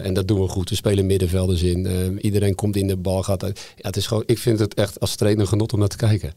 En dat doen we goed. We spelen middenvelders in. Uh, iedereen komt in de bal, gaat. Ja, het is gewoon, ik vind het echt als trainer genot om naar te kijken.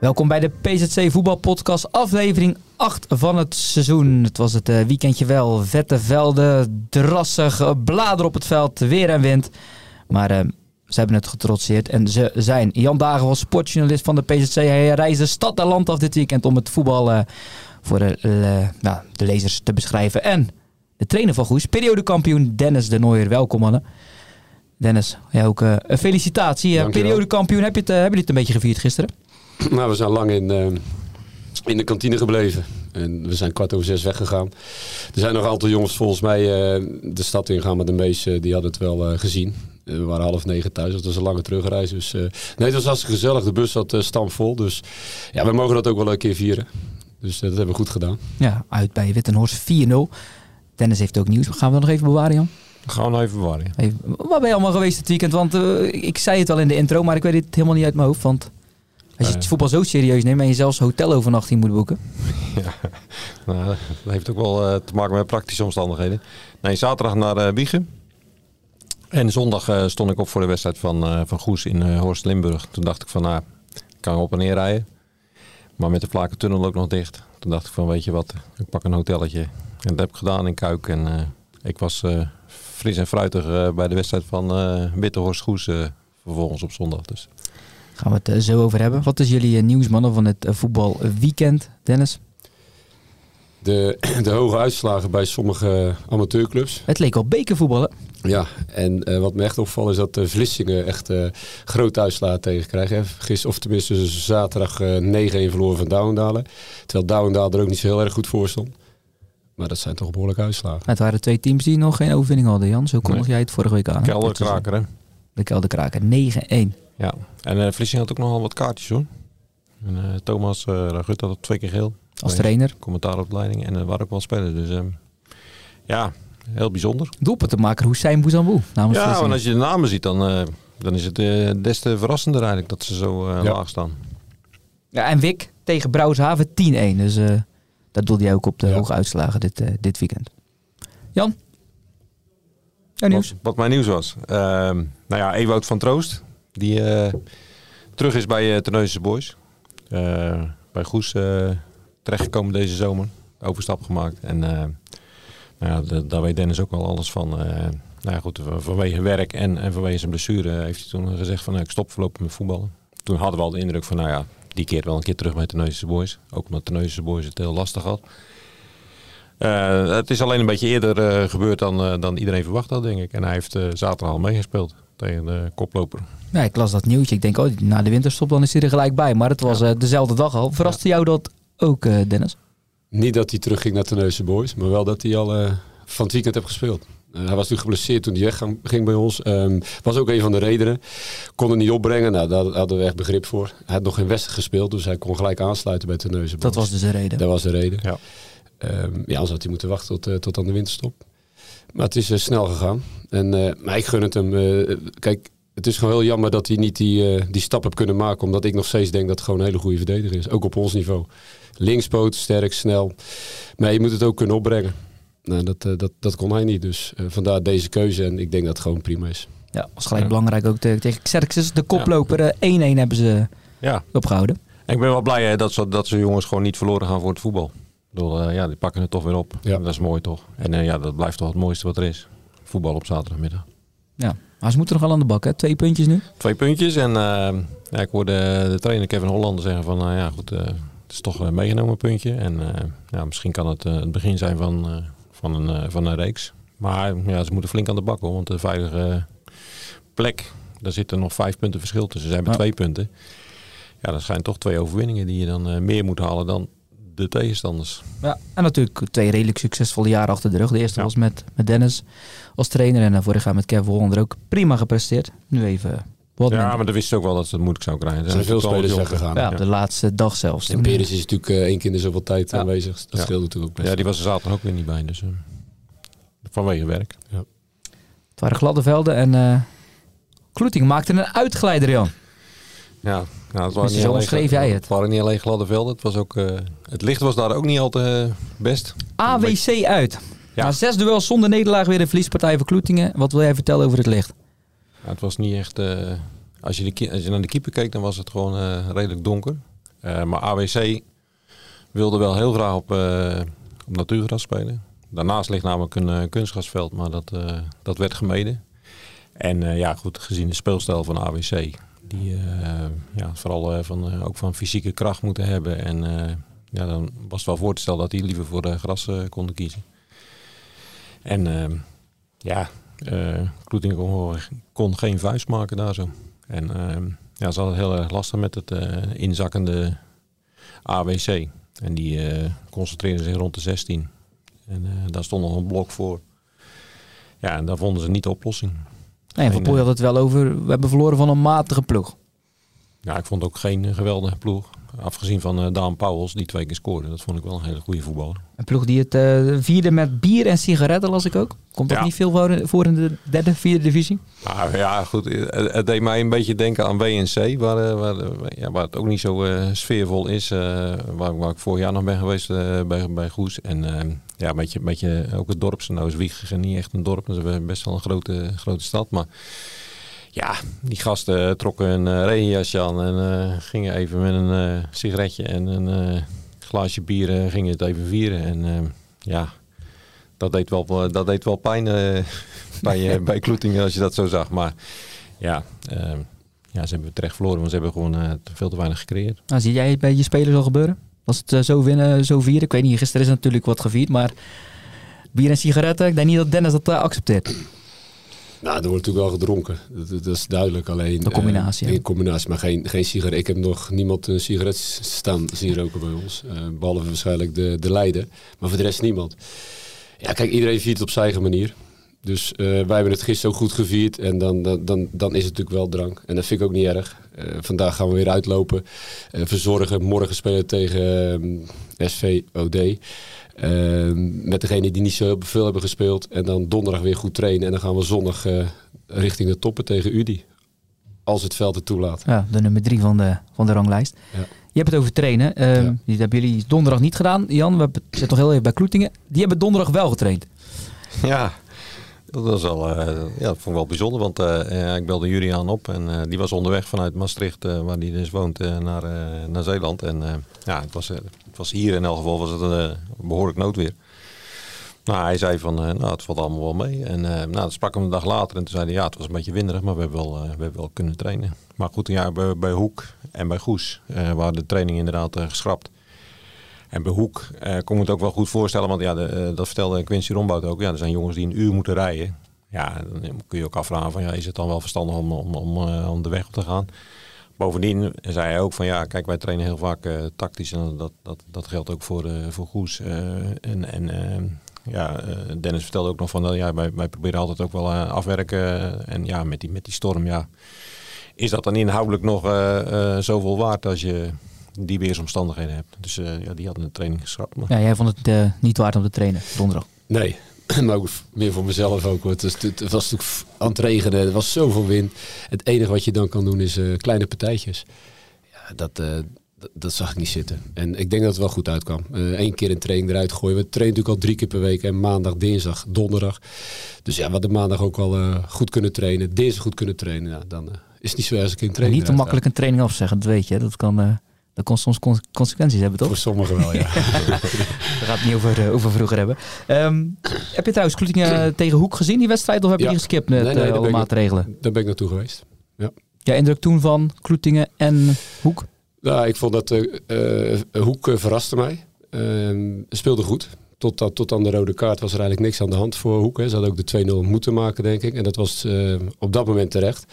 Welkom bij de PZC Voetbalpodcast, aflevering 8 van het seizoen. Het was het uh, weekendje wel. Vette velden, drassig, bladeren op het veld, weer en wind. Maar uh, ze hebben het getrotseerd en ze zijn. Jan Dagen was sportjournalist van de PZC. Hij reisde stad en land af dit weekend om het voetbal uh, voor de, nou, de lezers te beschrijven. En de trainer van Goes, periodekampioen Dennis de Nooier. Welkom mannen. Dennis, ja, ook een felicitatie. periodekampioen, heb je het, hebben jullie het een beetje gevierd gisteren? Nou, we zijn lang in, uh, in de kantine gebleven. En we zijn kwart over zes weggegaan. Er zijn nog een aantal jongens volgens mij uh, de stad ingaan, maar de meeste die hadden het wel uh, gezien. We waren half negen thuis, dat was een lange terugreis. Dus, nee, het was hartstikke gezellig. De bus zat stampvol. Dus ja, we mogen dat ook wel een keer vieren. Dus dat hebben we goed gedaan. Ja, uit bij Wittenhorst 4-0. Dennis heeft ook nieuws. Gaan we nog even bewaren, Jan? Gaan we nog even bewaren. Even, waar ben je allemaal geweest dit weekend? Want ik zei het al in de intro, maar ik weet het helemaal niet uit mijn hoofd. Want als je het voetbal zo serieus neemt en je zelfs hotelovernachting moet boeken. Ja, nou, dat heeft ook wel uh, te maken met praktische omstandigheden. Nee, zaterdag naar uh, Wiegen. En zondag uh, stond ik op voor de wedstrijd van, van Goes in Horst Limburg. Toen dacht ik van, nou, ik kan op en neer rijden. Maar met de Vlakentunnel ook nog dicht. Toen dacht ik van, weet je wat, ik pak een hotelletje. En dat heb ik gedaan in Kuik. En ik was fris en fruitig bij de wedstrijd van Witte Horst Goes vervolgens op zondag. Dus gaan we het eh, zo over hebben. Wat is jullie eh, nieuwsmannen van het eh, voetbalweekend, Dennis? De, de hoge uitslagen bij sommige amateurclubs. Het leek al bekervoetballen. Ja, en uh, wat me echt opvalt is dat de Vlissingen echt uh, grote uitslagen tegenkrijgen. Gisteren, of tenminste zaterdag uh, 9-1 verloren van Douwendalen. Terwijl Douwendalen er ook niet zo heel erg goed voor stond. Maar dat zijn toch behoorlijke uitslagen. Het waren twee teams die nog geen overwinning hadden, Jan. Zo kondig nee. jij het vorige week aan. Kelderkraker, hè? De Kelderkraker, 9-1. Ja, en uh, Vlissing had ook nogal wat kaartjes hoor. En, uh, Thomas uh, Ragut had twee keer geel. Als trainer. Commentaar op de leiding. En er waren ook wel spelers. Dus um, ja, heel bijzonder. Doelpunt te maken Hussein Bouzambou. Namens ja, en als je de namen ziet, dan, uh, dan is het uh, des te verrassender eigenlijk dat ze zo uh, ja. laag staan. Ja, en Wik tegen Brouwershaven 10-1. Dus uh, dat doelde jij ook op de ja. hoge uitslagen dit, uh, dit weekend. Jan? Nieuws? Wat, wat mijn nieuws was? Uh, nou ja, Ewout van Troost. Die uh, terug is bij uh, Boys. Uh, bij Goes terechtgekomen deze zomer. Overstap gemaakt. En nou ja, daar weet Dennis ook wel alles van. nou goed, vanwege werk en, en vanwege zijn blessure heeft hij toen gezegd van nou, ik stop voorlopig met voetballen. Toen hadden we al de indruk van nou ja, die keert wel een keer terug bij Terneuzense Boys. Ook omdat Terneuzense Boys het heel lastig had. Het is alleen een beetje eerder gebeurd dan, dan iedereen verwacht had, denk ik. En hij heeft zaterdag al meegespeeld tegen de koploper. Ja, ik las dat nieuwtje. Ik denk, oh, na de winterstop dan is hij er gelijk bij. Maar het was ja. dezelfde dag al. Verraste ja. jou dat ook, Dennis? Niet dat hij terugging naar Tenneuze Boys, maar wel dat hij al van het weekend heeft gespeeld. hij was natuurlijk geblesseerd toen hij wegging bij ons. Um, was ook een van de redenen. Kon het niet opbrengen. Nou, daar hadden we echt begrip voor. Hij had nog geen wedstrijd gespeeld, dus hij kon gelijk aansluiten bij Tenneuze Boys. Dat was dus de reden? Dat was de reden. Ja. Um, ja, anders had hij moeten wachten tot, uh, tot aan de winterstop. Maar het is uh, snel gegaan. En, uh, maar ik gun het hem. kijk, het is gewoon heel jammer dat hij niet die, die stap heeft kunnen maken. Omdat ik nog steeds denk dat het gewoon een hele goede verdediger is. Ook op ons niveau. Linkspoot, sterk, snel. Maar je moet het ook kunnen opbrengen. Nou, dat, dat, dat kon hij niet. Dus vandaar deze keuze. En ik denk dat het gewoon prima is. Ja, was gelijk ja. belangrijk ook te, tegen Xerxes. De koploper 1-1 ja. hebben ze ja. opgehouden. En ik ben wel blij hè, dat, ze, dat ze jongens gewoon niet verloren gaan voor het voetbal. Bedoel, uh, ja, die pakken het toch weer op. Ja. Dat is mooi toch? En uh, ja, dat blijft toch het mooiste wat er is. Voetbal op zaterdagmiddag. Ja, maar ze moeten nog wel aan de bak, hè? Twee puntjes nu? Twee puntjes. En uh, ja, ik hoorde de trainer Kevin Hollander zeggen van, nou ja, goed, het is toch een meegenomen puntje. En ja, misschien kan het het begin zijn van, van, een, van een reeks. Maar ja, ze moeten flink aan de bak, hoor. Want de veilige plek, daar zitten nog vijf punten verschil tussen. Ze hebben ja. twee punten. Ja, dat zijn toch twee overwinningen die je dan meer moet halen dan de tegenstanders. Ja, en natuurlijk twee redelijk succesvolle jaren achter de rug. De eerste ja. was met, met Dennis als trainer en vorig jaar met Kevin Hollander ook prima gepresteerd. Nu even wat Ja, minder. maar dat wist ook wel dat ze het moeilijk zou krijgen. Er zijn veel spelers weggegaan. Ja, ja, de laatste dag zelfs. En Peres is natuurlijk uh, één keer in de zoveel tijd ja. aanwezig. Dat scheelt natuurlijk ook best. Ja, die was er zaterdag ook weer niet bij. Dus, uh. vanwege werk. Het waren gladde velden en uh, Kloeting maakte een uitglijder, Jan. Ja, nou, het waren Dus niet zo omschreef jij het. Het waren niet alleen gladde velden. Het, was ook, eh, het licht was daar ook niet altijd best. AWC uit. Ja. Na zes duels zonder nederlaag weer een verliespartij voor Kloetingen. Wat wil jij vertellen over het licht? Ja, het was niet echt... eh, als, je de, als je naar de keeper keek, dan was het gewoon eh, redelijk donker. Eh, maar AWC wilde wel heel graag op, eh, op natuurgras spelen. Daarnaast ligt namelijk een eh, kunstgrasveld, maar dat, eh, dat werd gemeden. En eh, ja, goed, gezien de speelstijl van AWC, die eh, ja, vooral eh, van, eh, ook van fysieke kracht moeten hebben. En ja, dan was het wel voor te stellen dat die liever voor de gras konden kiezen. En eh, ja, Kloeting kon, kon geen vuist maken daar zo. En eh, ja, ze hadden het heel erg lastig met het inzakkende AWC. En die concentreerden zich rond de 16. En daar stond nog een blok voor. Ja, en daar vonden ze niet de oplossing. Nee, Van Poel had het wel over. We hebben verloren van een matige ploeg. Ja, ik vond ook geen geweldige ploeg. Afgezien van eh, Daan Pauwels, die twee keer scoorde. Dat vond ik wel een hele goede voetballer. Een ploeg die het eh, vierde met bier en sigaretten, las ik ook. Komt dat Ja. niet veel voor, in de derde, vierde divisie? Maar ja, goed. eh, Het, het deed mij een beetje denken aan WNC, waar, waar, ja, waar het ook niet zo sfeervol is. waar, waar ik vorig jaar nog ben geweest bij, bij Goes. En ja, een beetje, een beetje ook het dorp. Nou is niet echt een dorp, dat is best wel een grote, grote stad. Maar ja, die gasten trokken een eh, regenjasje aan en eh, gingen even met een eh, sigaretje en een glaasje bier gingen het even vieren. En ja, dat deed wel, dat deed wel pijn bij, bij Kloetingen als je dat zo zag. Maar ja, eh, ja, ze hebben terecht verloren, want ze hebben gewoon veel te weinig gecreëerd. Nou, zie jij het bij je spelers al gebeuren? Was het zo winnen, zo vieren? Ik weet niet, gisteren is natuurlijk wat gevierd, maar bier en sigaretten, ik denk niet dat Dennis dat accepteert. Nou, er wordt natuurlijk wel gedronken. Dat, is duidelijk. Alleen, De combinatie, eh, ja. een combinatie, maar geen, geen sigaret. Ik heb nog niemand een sigaret staan zien roken bij ons. Eh, behalve waarschijnlijk de, de leider. Maar voor de rest niemand. Ja, kijk, iedereen viert het op zijn eigen manier. Dus eh, wij hebben het gisteren ook goed gevierd. En dan, dan, dan, dan is het natuurlijk wel drank. En dat vind ik ook niet erg. Vandaag gaan we weer uitlopen. Verzorgen. Morgen spelen tegen eh, SVOD. Eh, met degene die niet zo heel veel hebben gespeeld. En dan donderdag weer goed trainen. En dan gaan we zondag eh, richting de toppen tegen UDI. Als het veld het toelaat. Ja, de nummer drie van de, van de ranglijst. Ja. Je hebt het over trainen. Ehm, Ja. Die hebben jullie donderdag niet gedaan. Jan, we hebben- zitten toch heel even bij Kloetingen. Die hebben donderdag wel getraind. Ja, dat was wel, eh, ja, dat vond ik wel bijzonder, want eh, ja, ik belde Julian op en eh, die was onderweg vanuit Maastricht, eh, waar hij dus woont, eh, naar, eh, naar Zeeland. En eh, ja, het was, eh, was hier in elk geval was het een eh, behoorlijk noodweer. Nou, hij zei van, eh, nou, het valt allemaal wel mee. En eh, nou, dat sprak hem een dag later en toen zei hij, ja, het was een beetje winderig, maar we hebben wel, we hebben wel kunnen trainen. Maar goed, ja, bij, bij Hoek en bij Goes eh waren de trainingen inderdaad geschrapt. En bij Hoek kon ik het ook wel goed voorstellen, want ja, de, dat vertelde Quincy Rombout ook. Ja, er zijn jongens die een uur moeten rijden. Ja, dan kun je ook afvragen van, ja, is het dan wel verstandig om, om, om, om de weg op te gaan? Bovendien zei hij ook van, ja, kijk, wij trainen heel vaak eh, tactisch en dat, dat, dat geldt ook voor, eh voor Goes. Eh, en en ja, Dennis vertelde ook nog van, nou ja, wij, wij proberen altijd ook wel afwerken. en ja, met die, met die storm, ja, is dat dan inhoudelijk nog zoveel waard als je die weersomstandigheden hebt. Dus ja, die hadden de training geschrapt. Maar Ja, jij vond het niet waard om te trainen donderdag. Nee, maar ook meer voor mezelf ook. Het, is, het was natuurlijk aan het regenen, er was zoveel wind. Het enige wat je dan kan doen is eh, kleine partijtjes. Ja, dat, eh, dat, dat zag ik niet zitten. En ik denk dat het wel goed uitkwam. Eén keer een training eruit gooien. We trainen natuurlijk al drie keer per week. En maandag, dinsdag, donderdag. Dus ja, we hadden maandag ook al eh, goed kunnen trainen. Dinsdag goed kunnen trainen. Dan eh, is het niet zo erg als ik een En training niet te makkelijk een training afzeggen, dat weet je. Dat kan, eh, dat kan soms con- consequenties hebben, toch? Voor sommigen wel, ja. We gaan het niet over, eh, over vroeger hebben. Ehm, heb je trouwens Kloetingen tegen Hoek gezien, die wedstrijd? Of heb je Ja. die geskipt met Nee, nee, eh, alle maatregelen? Daar ben ik naartoe geweest. Ja, indruk toen van Kloetingen en Hoek? Nou, ik vond dat eh, eh, Hoek eh, verraste mij. Ehm, speelde goed. Tot, dat, tot aan de rode kaart was er eigenlijk niks aan de hand voor Hoek. Hè. Ze hadden ook de 2-0 moeten maken, denk ik. En dat was eh, op dat moment terecht.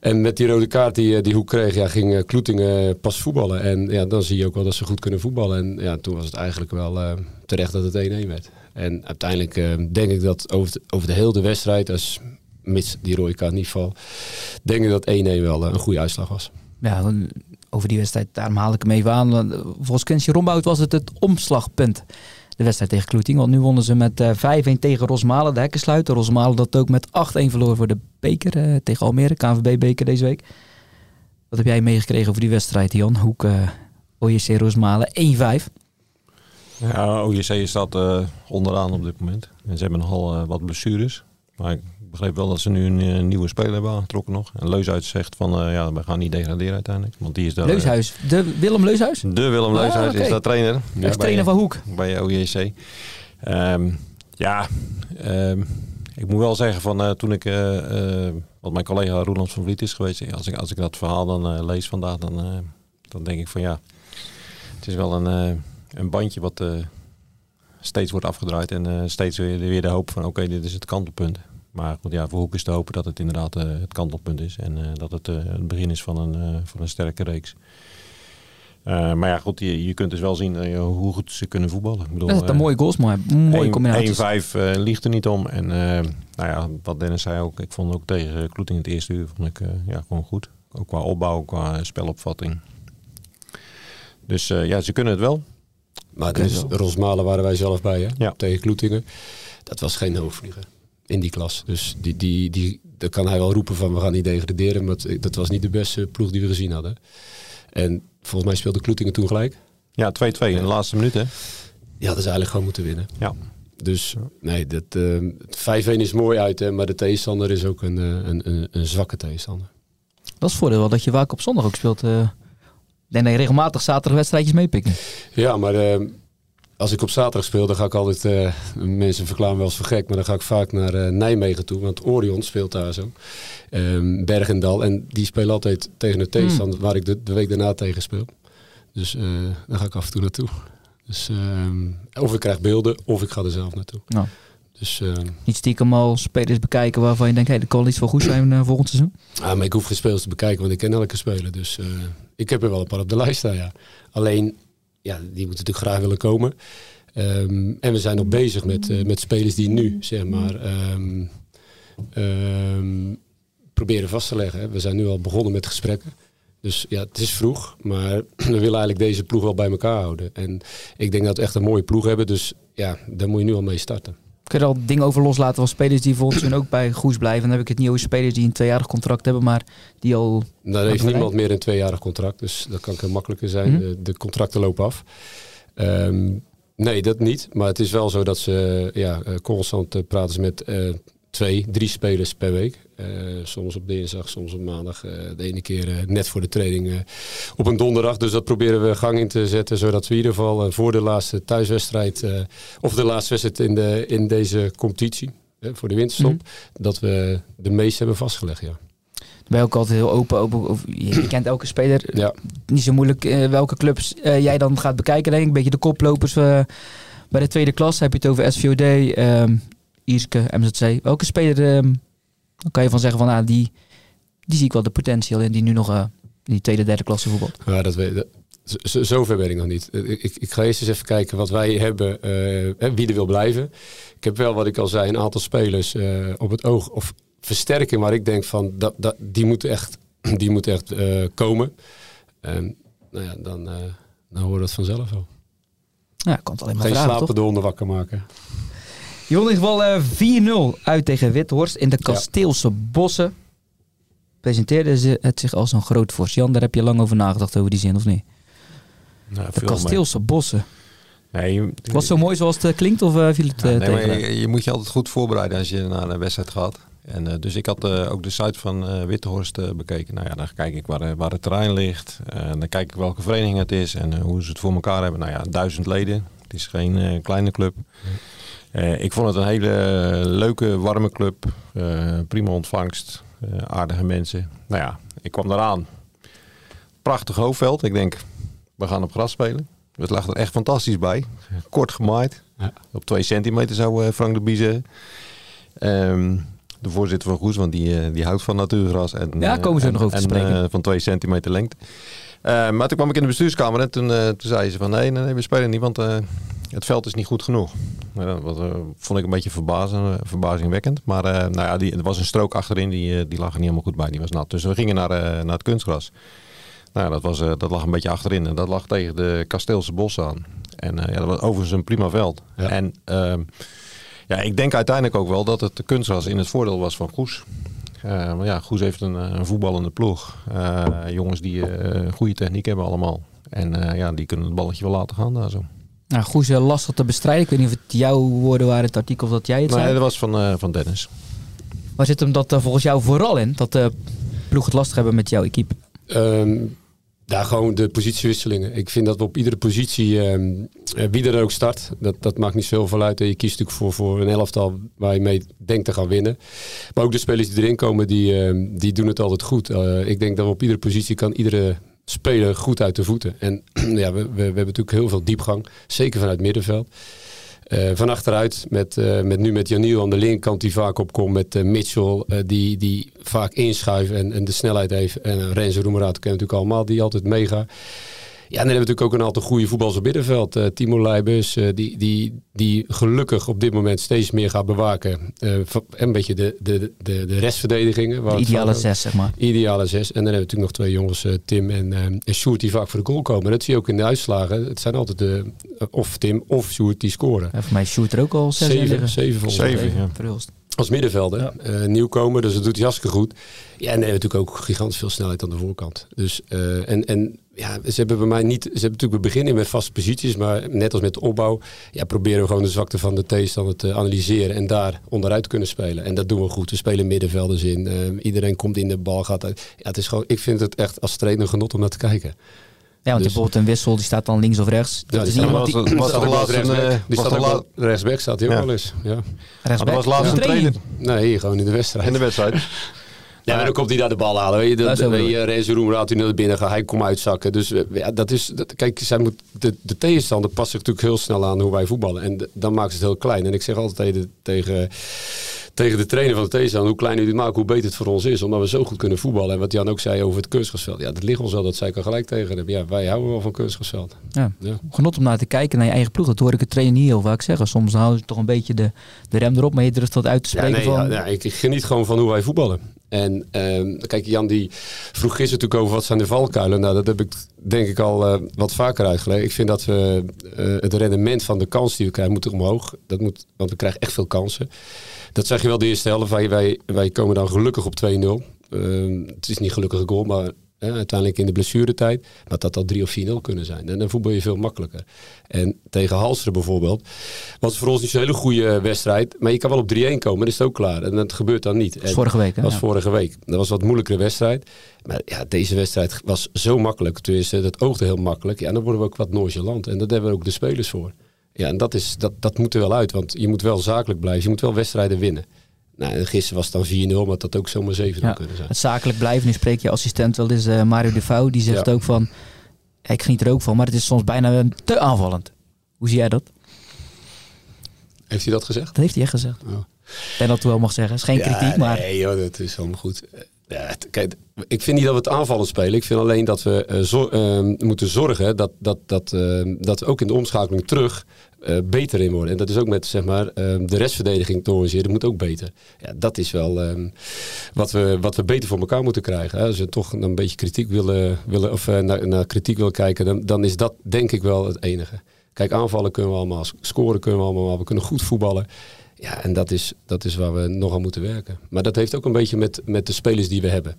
En met die rode kaart die, eh, die Hoek kreeg, ja, ging Kloetingen pas voetballen. En ja, dan zie je ook wel dat ze goed kunnen voetballen. En ja, toen was het eigenlijk wel eh, terecht dat het 1-1 werd. En uiteindelijk eh, denk ik dat over de, over de hele wedstrijd, als, mits die rode kaart niet valt, denk ik dat 1-1 wel een goede uitslag was. Ja, over die wedstrijd, daarom haal ik hem even aan. Volgens Quincy Rombout was het het omslagpunt. De wedstrijd tegen Kloeting. Want nu wonnen ze met eh 5-1 tegen Rosmalen, de hekkensluiter. Rosmalen dat ook met 8-1 verloor voor de beker eh, tegen Almere, KNVB-beker deze week. Wat heb jij meegekregen over die wedstrijd, Jan? Hoek eh OJC Rosmalen 1-5. Ja, OJC staat eh, onderaan op dit moment. En ze hebben nogal eh, wat blessures. Maar ik begreep wel dat ze nu een eh, nieuwe speler hebben aangetrokken nog. En Leushuis zegt van, eh, ja, we gaan niet degraderen uiteindelijk. Want die is daar... eh, Leushuis, de Willem Leushuis? de Willem Ah, Leushuis is daar trainer. Ja, bij- trainer van Hoek. bij OJC. Ehm, ja, ehm, ik moet wel zeggen van toen ik, wat mijn collega Roland van Vliet is geweest, als ik, als ik dat verhaal dan lees vandaag, dan, dan denk ik van ja, het is wel een, een bandje wat steeds wordt afgedraaid en steeds weer, weer de hoop van oké, dit is het kantelpunt. Maar goed, ja, voor Hoek is te hopen dat het inderdaad eh, het kantelpunt is en eh, dat het eh, het begin is van een, eh, van een sterke reeks. Eh, maar ja, goed, je, je kunt dus wel zien hoe goed ze kunnen voetballen. Ik bedoel, Dat is een mooie goals, maar mooie combinaties. 1-5 eh, liegt er niet om. En eh, nou ja, wat Dennis zei ook, ik vond ook tegen Kloeting het eerste uur vond ik, eh, ja, gewoon goed. Ook qua opbouw, qua spelopvatting. Dus eh, ja, ze kunnen het wel. Maar dus. Rosmalen waren wij zelf bij, hè? Ja. Tegen Kloetingen. Dat was geen hoofdvlieger in die klas. Dus die, die, die, dan kan hij wel roepen van we gaan niet degraderen. Maar dat was niet de beste ploeg die we gezien hadden. En volgens mij speelde Kloetingen toen gelijk. Ja, 2-2 in de laatste minuut hè. Die hadden ze eigenlijk gewoon moeten winnen. Ja. Dus nee, dat, eh, 5-1 is mooi uit, hè, maar de tegenstander is ook een, eh, een, een, een zwakke tegenstander. Dat is het voordeel wel dat je vaak op zondag ook speelt. eh. Ik denk dat je regelmatig zaterdag wedstrijdjes meepikken. Ja, maar eh, als ik op zaterdag speel, dan ga ik altijd, eh, mensen verklaren me wel eens voor gek, maar dan ga ik vaak naar eh, Nijmegen toe, want Orion speelt daar zo. Ehm Bergendal, en die spelen altijd tegen de tegenstander waar ik de, de week daarna tegen speel. Dus eh daar ga ik af en toe naartoe. Dus, ehm, of ik krijg beelden, of ik ga er zelf naartoe. Nou. Dus ehm, Niet stiekem al spelers bekijken waarvan je denkt, hey, dat kan wel iets voor goed zijn volgend seizoen. Ah, maar ik hoef geen spelers te bekijken, want ik ken elke speler. Dus ik heb er wel een paar op de lijst staan, ja. Alleen, ja, die moeten natuurlijk graag willen komen. Ehm, en we zijn nog bezig met, eh, met spelers die nu, zeg maar, ehm, ehm, proberen vast te leggen. We zijn nu al begonnen met gesprekken. Dus ja, het is vroeg, maar we willen eigenlijk deze ploeg wel bij elkaar houden. En ik denk dat we echt een mooie ploeg hebben, dus ja, daar moet je nu al mee starten. Kun je er al dingen over loslaten van spelers die volgens hun ook bij Goes blijven? Dan heb ik het niet over spelers die een tweejarig contract hebben, maar die al... Nou, er heeft niemand meer een tweejarig contract, dus dat kan heel makkelijker zijn. Mhm. de, de contracten lopen af. Ehm, nee, dat niet. Maar het is wel zo dat ze ja, eh, constant eh, praten ze met eh, twee, drie spelers per week. Eh, soms op dinsdag, soms op maandag. eh, de ene keer eh, net voor de training op een donderdag. Dus dat proberen we gang in te zetten, zodat we in ieder geval voor de laatste thuiswedstrijd, of de laatste wedstrijd in, de, in deze competitie, voor de winterstop, Mhm. dat we de meeste hebben vastgelegd. Ja. Ben je ook altijd heel open over... over- je, kent elke speler. Ja. Niet zo moeilijk welke clubs jij dan gaat bekijken, denk ik. Een beetje de koplopers bij de tweede klas. Heb je het over SVOD, ehm Ierske, MZC. Welke speler ehm, dan kan je van zeggen van... Ah, die, die zie ik wel de potentieel in die nu nog eh, in die tweede, derde klasse voetbalt. Ja, dat weet, zo- zover ben ik nog niet. Ik, ik, ik ga eerst eens even kijken wat wij hebben, eh, hè, wie er wil blijven. Ik heb wel, wat ik al zei, een aantal spelers eh, op het oog of versterking waar ik denk van dat, dat, die moeten echt, die moeten echt eh, komen. En nou ja, dan, eh dan hoor je dat vanzelf wel. Ja, ik het alleen maar Geen vragen, toch? slapende honden wakker maken. Je won in ieder geval eh, 4-0 uit tegen Withorst in de Kasteelse Bossen. Presenteerde ze het zich als een groot vorst. Jan, daar heb je lang over nagedacht over die zin, of niet? Nou, De mee. Kasteelse Bossen. Nee, je, Was het zo mooi zoals het eh, klinkt, of eh, viel het Ja, nee, maar tegen? je, je moet je altijd goed voorbereiden als je naar een wedstrijd gaat. En, eh, dus ik had eh, ook de site van eh Wittehorst eh, bekeken. Nou ja, dan kijk ik waar, waar het terrein ligt. En dan kijk ik welke vereniging het is en hoe ze het voor elkaar hebben. Nou ja, duizend leden. Het is geen eh, kleine club. Eh, ik vond het een hele leuke, warme club. Eh, prima ontvangst. eh, aardige mensen. Nou ja, ik kwam eraan. Prachtig hoofdveld. Ik denk, we gaan op gras spelen. Het lag er echt fantastisch bij. Kort gemaaid. Ja. Op twee centimeter zou Frank de Bie zeggen. Ehm, de voorzitter van Goes, want die, die houdt van natuurgras. En, Ja, komen ze en- nog over te en, spreken. van twee centimeter lengte. Maar toen kwam ik in de bestuurskamer en toen, toen zei ze van nee, nee, nee, we spelen niet, want het veld is niet goed genoeg. Dat was, eh, vond ik een beetje verbazen, verbazingwekkend. Maar eh, nou ja, die, er was een strook achterin, die, eh, die lag er niet helemaal goed bij. Die was nat. Dus we gingen naar, naar het kunstgras. Nou, dat, was, dat lag een beetje achterin en dat lag tegen de Kasteelse bos aan. En ja, dat was overigens een prima veld. Ja. En ehm, ja, ik denk uiteindelijk ook wel dat het de kunstgras in het voordeel was van Goes. Uh, maar ja, Goes heeft een, een voetballende ploeg. Jongens die goede techniek hebben allemaal. En ja, die kunnen het balletje wel laten gaan daar zo. Nou, Goes lastig te bestrijden. Ik weet niet of het jouw woorden waren, het artikel of dat jij het Nee, zei. dat was van, van Dennis. Waar zit hem dat volgens jou vooral in? Dat de ploeg het lastig hebben met jouw equipe? Um, daar gewoon de positiewisselingen. Ik vind dat we op iedere positie, um, wie er ook start, dat, dat maakt niet zoveel uit. En je kiest natuurlijk voor, voor een elftal waar je mee denkt te gaan winnen. Maar ook de spelers die erin komen, die, um, die doen het altijd goed. Uh, ik denk dat we op iedere positie kan iedere speler goed uit de voeten. En ja, we, we, hebben natuurlijk heel veel diepgang, zeker vanuit middenveld. Uh, van achteruit, met, uh, met nu met Janiel aan de linkerkant die vaak opkomt. Met uh, Mitchell, die, die vaak inschuift en, en de snelheid heeft. En Renzo Roemeraad kennen natuurlijk allemaal, die altijd meegaat. Ja, en dan hebben we natuurlijk ook een aantal goede voetballers op middenveld. Timo Leibus, die, die, die gelukkig op dit moment steeds meer gaat bewaken. een beetje de, de, de, de restverdedigingen. De ideale zes, zeg maar. Ideale zes. En dan hebben we natuurlijk nog twee jongens, Tim en, en Sjoerd, die vaak voor de goal komen. Dat zie je ook in de uitslagen. Het zijn altijd de, of Tim of Sjoerd die scoren. Ja, voor mij is Sjoerd er ook al zes Zeven, zeven volgens mij. Zeven, ja. Verhulst. Als middenvelder, ja. uh, nieuwkomer, dus dat doet hij hartstikke goed. Ja, en hij heeft natuurlijk ook gigantisch veel snelheid aan de voorkant. Dus, uh, en, en ja, ze hebben bij mij niet, ze hebben natuurlijk beginnen met vaste posities, maar net als met de opbouw, ja, proberen we gewoon de zwakte van de tegenstander te analyseren en daar onderuit te kunnen spelen. En dat doen we goed. We spelen middenvelders in. Uh, iedereen komt in de bal, gaat uit. Ja, het is gewoon, ik vind het echt als trainer genot om naar te kijken. Ja, want Dus- bijvoorbeeld een wissel, die staat dan links of rechts. Ja, Dat is die niet staat iemand die was- was ook wel laatst een, rechtsback. eh, Die was staat laat- rechtsback, staat hij ook Ja. wel eens. Ja. Dat was rechtsback. laatst een Training. trainer Nee, gewoon in de wedstrijd. in de wedstrijd. Ja, maar dan komt hij daar de bal halen. Weet je, Ja, dat, zo weet je Renzo die naar binnen gaat, hij komt uitzakken. Dus eh, ja, dat is, dat, kijk, zij moet, de, de tegenstander past zich natuurlijk heel snel aan hoe wij voetballen. En de- dan ze het heel klein. En ik zeg altijd tegen, tegen, tegen de trainer van de tegenstander, hoe kleiner u dit maakt, hoe beter het voor ons is. Omdat we zo goed kunnen voetballen. En wat Jan ook zei over het kunstgrasveld. Ja, dat ligt ons wel, dat zei ik al gelijk tegen hem. Ja, wij houden wel van kunstgrasveld. Ja. Ja. Genot om naar te kijken naar je eigen ploeg. Dat hoor ik het trainer niet heel vaak zeggen. Soms houden ze toch een beetje de, de rem erop. Maar je durft dat uit te Ja, spreken nee, van... ja, ja, ik geniet gewoon van hoe wij voetballen. En ehm, kijk, Jan die vroeg gisteren natuurlijk over wat zijn de valkuilen. Nou, dat heb ik denk ik al eh, wat vaker uitgelegd. Ik vind dat we eh, het rendement van de kans die we krijgen moet omhoog. Dat moet, want we krijgen echt veel kansen. Dat zeg je wel de eerste helft. Wij, wij, wij komen dan gelukkig op 2-0. Ehm, het is niet gelukkig goal, maar hè, uiteindelijk in de blessuretijd. Maar dat had 3 of 4-0 kunnen zijn. En dan voetbal je veel makkelijker. En tegen Halsteren bijvoorbeeld was voor ons niet zo'n hele goede wedstrijd. Maar je kan wel op 3-1 komen, dan is het ook klaar. En dat gebeurt dan niet. Dat was vorige week, hè? was Ja. vorige week. Dat was een wat moeilijkere wedstrijd. Maar ja, deze wedstrijd was zo makkelijk. Tenminste, dat oogde heel makkelijk. Ja, en dan worden we ook wat nonchalant. En daar hebben we ook de spelers voor. Ja, en dat, is, dat, dat moet er wel uit. Want je moet wel zakelijk blijven. Je moet wel wedstrijden winnen. Nou, en gisteren was het dan 4-0, maar dat ook zomaar 7-0 Ja, kunnen zijn. Het zakelijk blijven. Nu spreekt je assistent wel eens, eh, Mario de Vouw. Die zegt Ja. ook van... ik geniet er ook van, maar het is soms bijna te aanvallend. Hoe zie jij dat? Heeft hij dat gezegd? Dat heeft hij echt gezegd. Oh. En dat wel mag zeggen. is geen Ja, kritiek, maar... Nee, joh, dat is helemaal goed. Eh, Ja, kijk, ik vind niet dat we het aanvallend spelen. Ik vind alleen dat we eh, moeten zorgen dat, dat, dat, dat we ook in de omschakeling terug eh, beter in worden. En dat is ook met zeg maar, eh, de restverdediging te. Dat moet ook beter. Ja, dat is wel eh, wat, we, wat we beter voor elkaar moeten krijgen. Hè. Als we toch een beetje kritiek willen, willen of eh, naar, naar kritiek willen kijken, dan, dan is dat denk ik wel het enige. Kijk, aanvallen kunnen we allemaal, scoren kunnen we allemaal, we kunnen goed voetballen. Ja, en dat is, dat is waar we nog aan moeten werken. Maar dat heeft ook een beetje met, met de spelers die we hebben.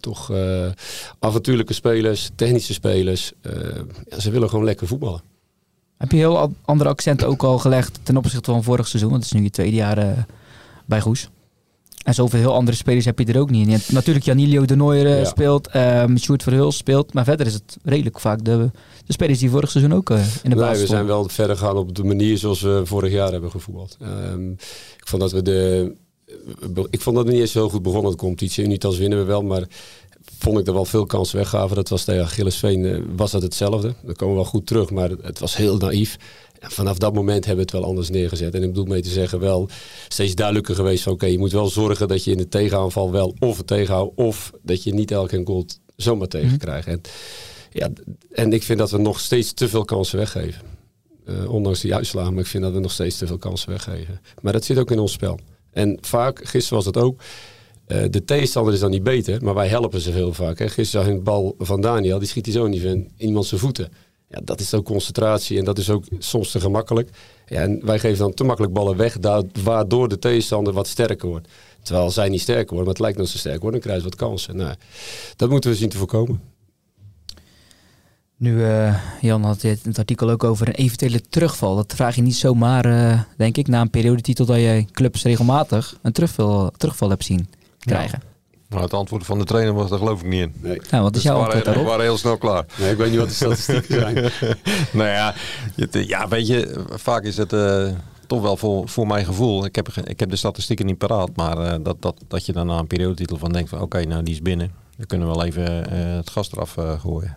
Toch eh, avontuurlijke spelers, technische spelers. ze willen gewoon lekker voetballen. Heb je heel andere accenten ook al gelegd ten opzichte van vorig seizoen? Want het is nu je tweede jaar eh, bij Goes. En zoveel heel andere spelers heb je er ook niet natuurlijk Janilio de Nooier eh, Ja. speelt, um, Sjoerd Verhuls speelt. Maar verder is het redelijk vaak de, de spelers die vorig seizoen ook eh, in de Nee, basis we zijn wel verder gegaan op de manier zoals we vorig jaar hebben gevoetbald. Ehm, ik vond dat we de. Ik vond dat we niet eens heel goed begonnen de competitie. Niet als winnen we wel, maar vond ik er wel veel kansen weggaven. Dat was tegen Achillesveen eh, was dat hetzelfde. Dan komen we wel goed terug, maar het was heel naïef. En vanaf dat moment hebben we het wel anders neergezet. En ik bedoel mee te zeggen, wel steeds duidelijker geweest van oké, je moet wel zorgen dat je in de tegenaanval wel of het tegenhoudt, of dat je niet elke goal zomaar tegenkrijgt. En, ja, en ik vind dat we nog steeds te veel kansen weggeven. Eh, ondanks die uitslagen, maar ik vind dat we nog steeds te veel kansen weggeven. Maar dat zit ook in ons spel. En vaak, gisteren was dat ook, eh, de tegenstander is dan niet beter, maar wij helpen ze heel vaak. Hè. Gisteren zag ik een bal van Daniel, die schiet hij zo niet in iemand zijn voeten. Ja, dat is ook concentratie en dat is ook soms te gemakkelijk. Ja, en wij geven dan te makkelijk ballen weg, waardoor de tegenstander wat sterker wordt. Terwijl zij niet sterker worden, maar het lijkt dat ze sterker worden, dan krijgen ze wat kansen. Nou, dat moeten we zien te voorkomen. Nu, uh, Jan had het, het artikel ook over een eventuele terugval. Dat vraag je niet zomaar, uh, denk ik, na een periodetitel dat je clubs regelmatig een terugval, terugval hebt zien krijgen. Nou, het antwoord van de trainer was daar geloof ik niet in. Nee. Nou, wat is jouw antwoord daarop? We waren heel snel klaar. Nee, ik weet niet wat de statistieken zijn. nou ja, ja, weet je, vaak is het uh, toch wel voor, voor mijn gevoel. Ik heb, ik heb de statistieken niet paraat, maar uh, dat, dat, dat je dan na een periodetitel van denkt van oké, nou die is binnen. Dan kunnen we wel even uh, het gas eraf gooien.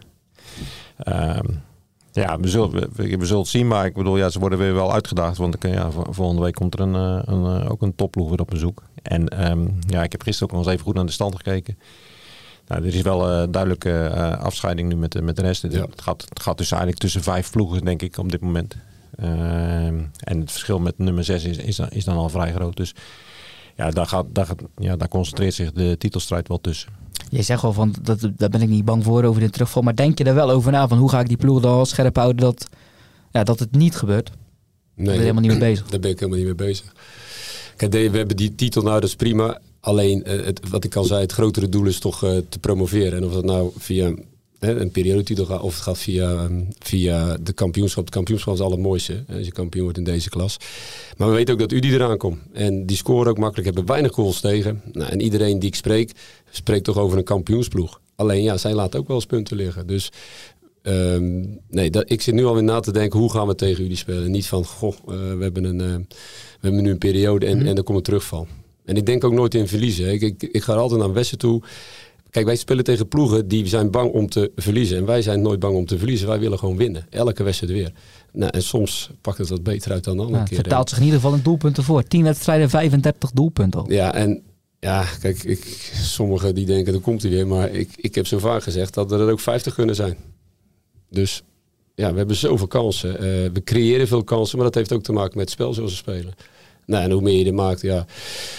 Um, ja, we zullen, we, we, zullen het zien, maar ik bedoel, ja, ze worden weer wel uitgedaagd. Want ja, volgende week komt er een, een, ook een topploeg weer op bezoek. En um, ja, ik heb gisteren ook nog eens even goed naar de stand gekeken. Nou, er is wel een uh, duidelijke uh, afscheiding nu met, met de rest. Ja. Het, gaat, het gaat dus eigenlijk tussen vijf ploegen, denk ik, op dit moment. Uh, en het verschil met nummer zes is, is, dan, is dan al vrij groot. Dus ja, daar, gaat, daar, ja, daar concentreert zich de titelstrijd wel tussen. Je zegt wel van, dat, daar ben ik niet bang voor over de terugval. Maar denk je er wel over na van hoe ga ik die ploeg dan scherp houden dat, ja, dat het niet gebeurt? Nee, ben je helemaal niet mee bezig. Daar ben ik helemaal niet mee bezig. Kijk, we hebben die titel nou, dat is prima. Alleen, uh, het, wat ik al zei, het grotere doel is toch uh, te promoveren. En of dat nou via een periodetitel gaat of het gaat via, um, via de kampioenschap. De kampioenschap is het allermooiste als je kampioen wordt in deze klas. Maar we weten ook dat u die eraan komt. En die scoren ook makkelijk, hebben weinig goals tegen. Nou, en iedereen die ik spreek, spreekt toch over een kampioensploeg. Alleen ja, zij laten ook wel eens punten liggen. Dus um, nee, dat, ik zit nu alweer na te denken, hoe gaan we tegen jullie spelen? Niet van, goh, uh, we hebben een... Uh, we hebben nu een periode en, mm -hmm. en er komt een terugval. En ik denk ook nooit in verliezen. Ik, ik, ik ga altijd naar Westen toe. Kijk, wij spelen tegen ploegen die zijn bang om te verliezen. En wij zijn nooit bang om te verliezen. Wij willen gewoon winnen. Elke wedstrijd weer. Nou, en soms pakt het wat beter uit dan de andere keer. Het vertaalt zich in ieder geval een doelpunten voor. 10 wedstrijden, 35 doelpunten. Ja, en ja, kijk, ik, sommigen die denken, er komt hij weer. Maar ik, ik heb zo vaak gezegd dat er ook 50 kunnen zijn. Dus ja, we hebben zoveel kansen. Uh, we creëren veel kansen, maar dat heeft ook te maken met het spel zoals we spelen. Nou, en hoe meer je er maakt, ja,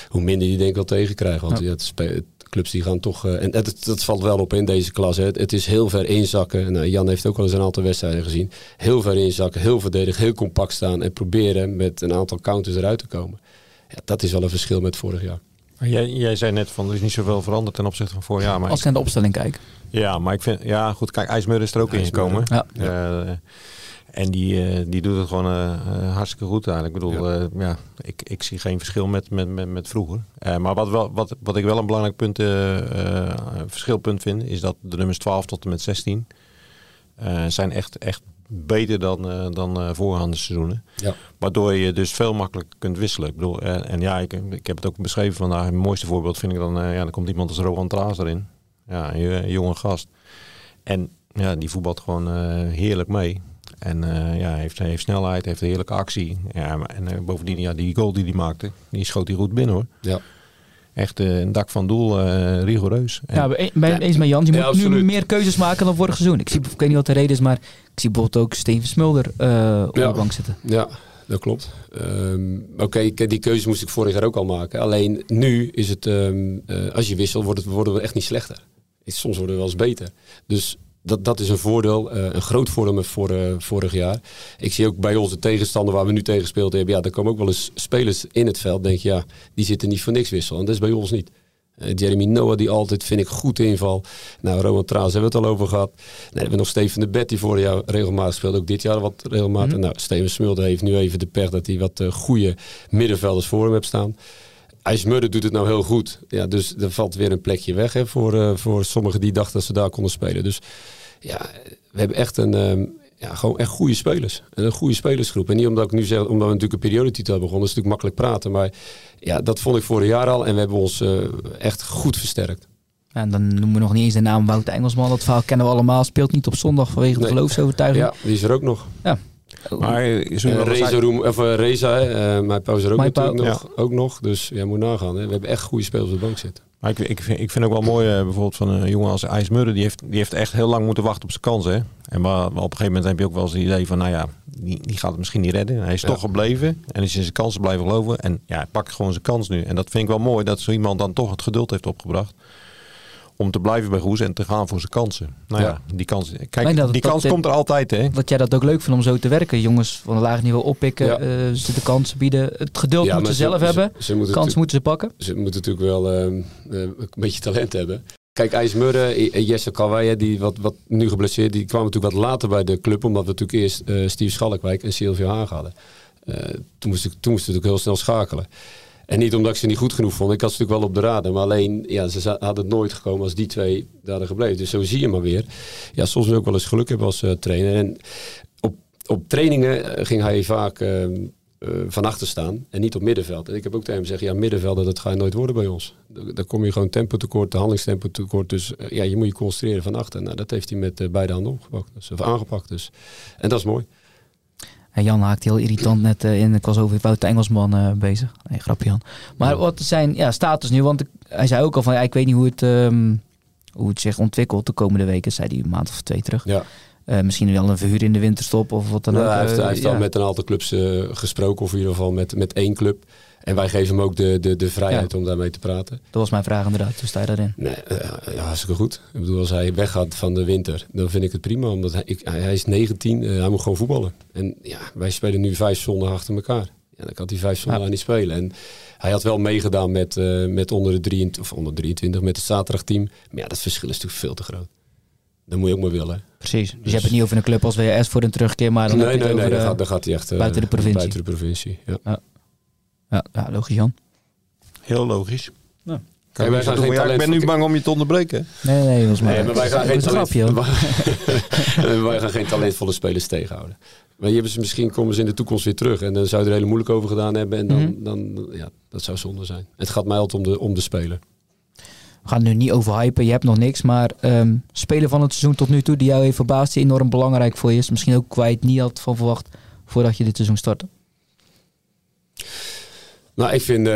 hoe minder je denk ik wel tegenkrijgt. Want ja. ja het clubs die gaan toch... Uh, en dat, dat valt wel op in deze klas. Hè. Het, het, is heel ver inzakken. Nou, Jan heeft ook wel eens een aantal wedstrijden gezien. Heel ver inzakken, heel verdedig, heel compact staan. En proberen met een aantal counters eruit te komen. Ja, dat is wel een verschil met vorig jaar. Jij, jij zei net van er is niet zoveel veranderd ten opzichte van vorig jaar. Maar Als ik naar de opstelling kijk. Ja, maar ik vind... Ja, goed. Kijk, IJsmeur is er ook ingekomen. Ja. Uh, en die, uh, die doet het gewoon uh, uh, hartstikke goed eigenlijk. Ik bedoel, ja. ja ik, ik zie geen verschil met, met, met, met vroeger. maar wat, wel, wat, wat ik wel een belangrijk punt, verschilpunt vind, is dat de nummers 12 tot en met 16 zijn echt, echt beter dan, dan voorgaande seizoenen. Ja. Waardoor je dus veel makkelijker kunt wisselen. Ik bedoel, en ja, ik, ik heb het ook beschreven vandaag. Het mooiste voorbeeld vind ik dan, ja, dan komt iemand als Rowan Traas erin. Ja, een, jonge gast. En ja, die voetbalt gewoon heerlijk mee. En uh, ja, heeft, heeft snelheid, heeft een heerlijke actie. Ja, en uh, bovendien, ja, die goal die hij maakte, die schoot hij goed binnen hoor. Ja. Echt uh, een dak van doel, rigoureus. En, ja, ben het eens met Jan. Je ja, moet nu meer keuzes maken dan vorig seizoen. Ik, zie, ik weet niet wat de reden is, maar ik zie bijvoorbeeld ook Steven Smulder op ja. de bank zitten. Ja, dat klopt. Um, Oké, okay, die keuze moest ik vorig jaar ook al maken. Alleen nu is het, um, als je wisselt, wordt het, worden we echt niet slechter. Soms worden we wel eens beter. Dus dat, dat is een voordeel, uh, een groot voordeel met voor, uh, vorig jaar. Ik zie ook bij onze tegenstander waar we nu tegen gespeeld hebben, ja, er komen ook wel eens spelers in het veld. Denk je, ja, die zitten niet voor niks wisselen. En dat is bij ons niet. Uh, Jeremy Noah, die altijd, vind ik, goed inval. Nou, Roman Traas hebben we het al over gehad. Nee, we hebben nog Steven de Bet, die vorig jaar regelmatig speelde. Ook dit jaar wat regelmatig. Mm -hmm. Nou, Steven Smulder heeft nu even de pech dat hij wat goede middenvelders voor hem heeft staan. IJsmudden doet het nou heel goed. Ja, dus er valt weer een plekje weg hè, voor, uh, voor sommigen die dachten dat ze daar konden spelen. Dus ja, we hebben echt een, um, ja, gewoon echt goede spelers. En een goede spelersgroep. En niet omdat ik nu zeg, omdat we natuurlijk een periodetitel hebben begonnen, is het natuurlijk makkelijk praten. Maar ja, dat vond ik vorig jaar al. En we hebben ons uh, echt goed versterkt. En dan noemen we nog niet eens de naam Wout Engelsman. Dat verhaal kennen we allemaal. Speelt niet op zondag vanwege de nee. geloofsovertuiging. Ja, die is er ook nog. Ja. Maar uh, Reza, of, uh, Reza uh, mijn pauze er ook natuurlijk nog, ja. ook nog. Dus jij ja, moet nagaan. Hè. We hebben echt goede spelers op de bank zitten. Maar ik, ik, vind, ik vind ook wel mooi, uh, bijvoorbeeld van een jongen als IJsmurren, die heeft, die heeft echt heel lang moeten wachten op zijn kansen. En maar, op een gegeven moment heb je ook wel eens het idee van, nou ja, die, die gaat het misschien niet redden. Hij is ja. toch gebleven en is in zijn kansen blijven geloven. En ja, hij pakt gewoon zijn kans nu. En dat vind ik wel mooi, dat zo iemand dan toch het geduld heeft opgebracht om te blijven bij Goes en te gaan voor zijn kansen. Nou ja, Ja. die kans, Nee, kijk, dat- die dat- kans dat- komt er altijd, hè? Dat jij dat ook leuk vindt om zo te werken. Jongens van een laag niveau oppikken, Ja. eh, ze de kansen bieden. Het geduld Ja, moeten ze zelf hebben. Ze, ze moeten Kans moeten ze pakken. ze moeten natuurlijk wel ehm, eh, een beetje talent hebben. Kijk, IJsmurren, I- Jesse Kalweijer, die wat, wat nu geblesseerd, die kwamen natuurlijk wat later bij de club, omdat we natuurlijk eerst eh Steve Schalkwijk en Silvio Haag hadden. Eh, toen, moest ik, toen moesten we natuurlijk heel snel schakelen. En niet omdat ik ze niet goed genoeg vond. Ik had ze natuurlijk wel op de radar. Maar alleen, ja, ze hadden het nooit gekomen als die twee daar gebleven. Dus zo zie je maar weer. Ja, soms ook wel eens geluk hebben als eh, trainer. En op, op trainingen eh, ging hij vaak ehm, eh, van achter staan en niet op middenveld. En ik heb ook tegen hem gezegd, ja, middenvelder, dat ga je nooit worden bij ons. Dan kom je gewoon tempo tekort, de handelingstempo tekort. Dus ja, je moet je concentreren van achter. Nou, dat heeft hij met beide handen opgepakt. Dus, of aangepakt. Dus. En dat is mooi. En Jan haakt heel irritant net eh, in. Ik was over Wout de Engelsman eh, bezig. Nee, grapje Jan. Maar wat zijn ja, status nu? Want ik- hij zei ook al van, ja, ik weet niet hoe het, ehm, hoe het zich ontwikkelt de komende weken. Zei hij een maand of twee terug. Ja. Eh, misschien wel een verhuur in de winterstop of wat dan Nou, ook. hij heeft, Eh, hij heeft ja. al met een aantal clubs eh, gesproken, of in ieder geval met, met één club. En wij geven hem ook de, de, de vrijheid om daarmee te praten. Dat was mijn vraag inderdaad. Hoe sta je daarin? Nee, ja, hartstikke goed. Ik bedoel, als hij weggaat van de winter, dan vind ik het prima. Omdat hij, ik, hij, hij is 19, eh, hij moet gewoon voetballen. En ja, wij spelen nu vijf zondagen achter elkaar. Ja, dan kan hij vijf zondagen niet spelen. En hij had wel meegedaan met, met onder de 23, of onder 23, met het zaterdagteam. Maar ja, dat verschil is natuurlijk veel te groot. Dat moet je ook maar willen. Precies. Dus, je hebt het niet over een club als WS voor een terugkeer, maar dan nee, heb je nee, het nee, over... dan eh, gaat, dan gaat hij echt eh, buiten de provincie. Buiten de provincie, ja. ja, ja, logisch Jan. Heel logisch. Ja. Wij ik, gaan doen, geen ja, ik ben nu bang om je te onderbreken. Nee, nee, dat was maar, Nee, maar wij gaan, geen talent, wij gaan talentvolle spelers tegenhouden. Maar je hebben ze misschien komen ze in de toekomst weer terug. En dan zou je er heel moeilijk over gedaan hebben. En dan, Mhm. dan ja, dat zou zonde zijn. Het gaat mij altijd om de, om de speler. Gaan nu niet overhypen, je hebt nog niks. Maar ehm spelen van het seizoen tot nu toe die jou heeft verbaasd, die enorm belangrijk voor je is. Misschien ook kwijt, niet had van verwacht voordat je dit seizoen startte. Nou, ik vind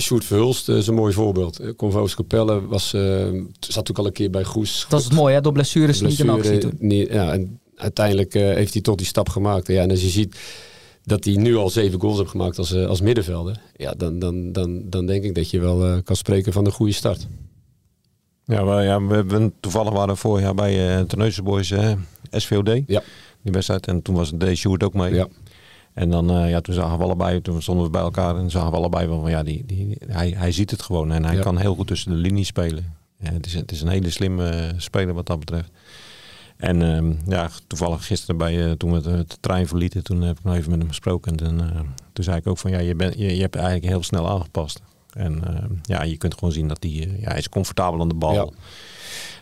Sjoerd Verhulst eh, is een mooi voorbeeld. Uh, Convoos Capelle was, zat natuurlijk al een keer bij Goes. Dat is het mooie, hè? door blessures niet in actie toen. niet- ja, en uiteindelijk heeft hij toch die stap gemaakt. Ja, en als je ziet dat hij nu al zeven goals heeft gemaakt als, eh, als middenvelder. Ja, dan, dan, dan, dan denk ik dat je wel eh, kan spreken van een goede start. Ja, we, ja, we hebben toevallig waren we vorig jaar bij uh, Terneuzen Boys eh, SVOD. Ja. Die wedstrijd. En toen was de Sjoerd ook mee. Ja. En dan, eh, ja, toen zagen we allebei, toen stonden we bij elkaar en zagen we allebei wel van ja, die, die, hij, hij ziet het gewoon en hij Ja. kan heel goed tussen de linies spelen. Ja, het, is, het is een hele slimme eh, speler wat dat betreft. En ehm, ja, toevallig gisteren bij, eh, toen we de, de trein verlieten, toen heb ik nog even met hem gesproken. En toen, eh, toen zei ik ook van ja, je, bent je, je hebt eigenlijk heel snel aangepast. En ehm, ja, je kunt gewoon zien dat hij, eh, ja, hij is comfortabel aan de bal. Ja.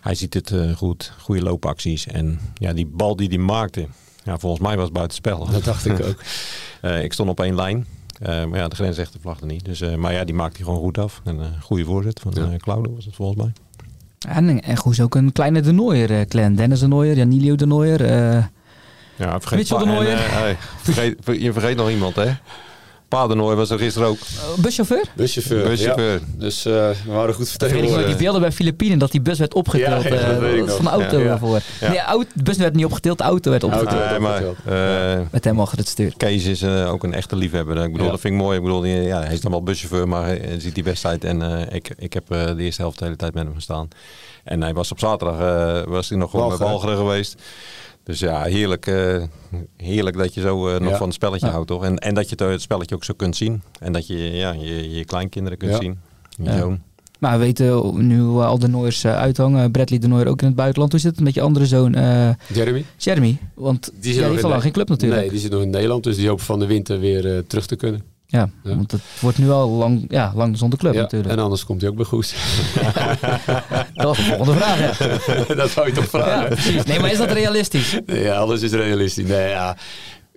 Hij ziet het goed, goede loopacties. En ja, die bal die hij maakte, ja, volgens mij was het buitenspel. Dat dacht ik ook. Ik stond op één lijn. Maar ja, de grensrechter vlagde niet. Dus, maar ja, die maakte hij gewoon goed af. En een goede voorzet van Ja. Claudio was het volgens mij. En, en goed is ook een kleine de Nooier, eh, clan. Dennis de Nooier, Janilio de Nooier. eh, Ja, vergeet Mitchell de Nooier. eh, hey, vergeet, ver- je vergeet nog iemand, hè? Paardenooier was er gisteren ook. buschauffeur? Buschauffeur. Buschauffeur. Ja. Dus eh, we waren goed Ik vertegenwoordigd. die beelden bij Filipijnen dat die bus werd opgetild. Ja, ja, dat eh, weet ik nog. van de auto Ja, ja. ervoor. Ja. Nee, auto, de bus werd niet opgetild, de auto werd Auto. opgetild. werd maar, eh, Met hem achter het stuur. Kees is eh, ook een echte liefhebber. Ik bedoel, Ja. dat vind ik mooi. Ik bedoel, die- ja, hij is dan wel buschauffeur, maar hij ziet die wedstrijd. En eh, ik, ik heb eh, de eerste helft de hele tijd met hem gestaan. En hij was op zaterdag eh, was hij nog gewoon Walcheren. Walcheren geweest. Dus ja, heerlijk, eh, heerlijk dat je zo eh, nog Ja. van het spelletje Ja. houdt, toch? En, en dat je het, spelletje ook zo kunt zien. En dat je ja, je, je kleinkinderen kunt Ja. zien. Zoon. Maar we weten nu hoe al de Nooiers eh, uithangen. Bradley de Nooier ook in het buitenland. Hoe zit het met je andere zoon, eh, Jeremy? Jeremy? Want die, zit ja, die nog heeft in al lang geen club natuurlijk. Nee, die zit nog in Nederland. Dus die hoopt van de winter weer eh, terug te kunnen. Ja, Ja. want het wordt nu al lang, ja, lang zonder club Ja, natuurlijk. En anders komt hij ook bij Goes. Dat was de volgende vraag. Ja. dat zou je toch ja, vragen? precies. Nee, maar is dat realistisch? Ja, alles is realistisch. Nee, ja.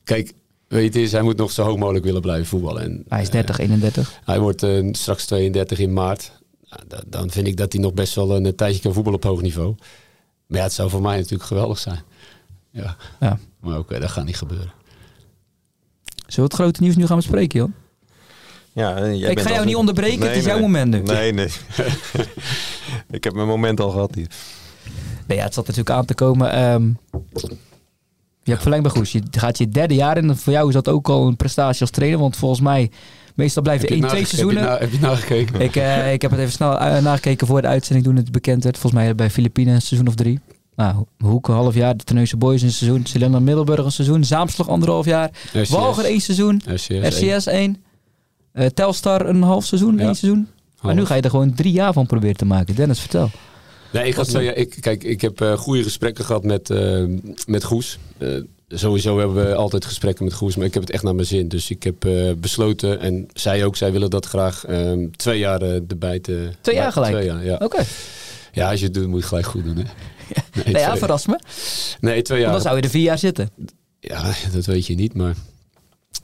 Kijk, weet je, hij moet nog zo hoog mogelijk willen blijven voetballen. En, Hij is eh, 30, 31. hij wordt eh, straks 32 in maart. Nou, da- dan vind ik dat hij nog best wel een, tijdje kan voetballen op hoog niveau. Maar ja, het zou voor mij natuurlijk geweldig zijn. Ja. Ja. Maar oké, dat gaat niet gebeuren. Zullen we het grote nieuws nu gaan bespreken, joh? Ja, jij Ik bent ga jou niet onderbreken, het is jouw moment nu. Nee, nee. ik heb mijn moment al gehad hier. Nee, ja, het zat natuurlijk aan te komen. Ehm, je hebt verlengd bij Goes. Je gaat je derde jaar in. Voor jou is dat ook al een prestatie als trainer. Want volgens mij Meestal blijven Heb je 1, 2 nage- seizoenen. Heb je, na- heb je nagekeken? Ik, eh, ik heb het even snel eh, nagekeken voor de uitzending toen het bekend werd. Volgens mij bij Filipijnen een seizoen of drie. Nou, Hoek een half jaar, de Terneuzen Boys een seizoen, Cylinder Middelburg een seizoen, Zaamslag anderhalf jaar, RCS. Walger één seizoen, RCS. één. RCS één, eh, Telstar een half seizoen, Ja. één seizoen. Maar nu ga je er gewoon drie jaar van proberen te maken. Dennis, vertel. Nee, ik, ga Wat twee jaar- ik, kijk, ik heb eh, goede gesprekken gehad met, eh, met Goes. Eh, sowieso hebben we altijd gesprekken met Goes, maar ik heb het echt naar mijn zin. Dus ik heb eh, besloten, en zij ook, zij willen dat graag, ehm, twee jaar erbij te... Twee jaar gelijk? Twee jaar, ja. Oké. Ja, als je het doet, moet je het gelijk goed doen. Hè? Nee, Nou ja, verras me. nee, twee Want jaar. dan zou je er vier jaar zitten. Ja, dat weet je niet, maar...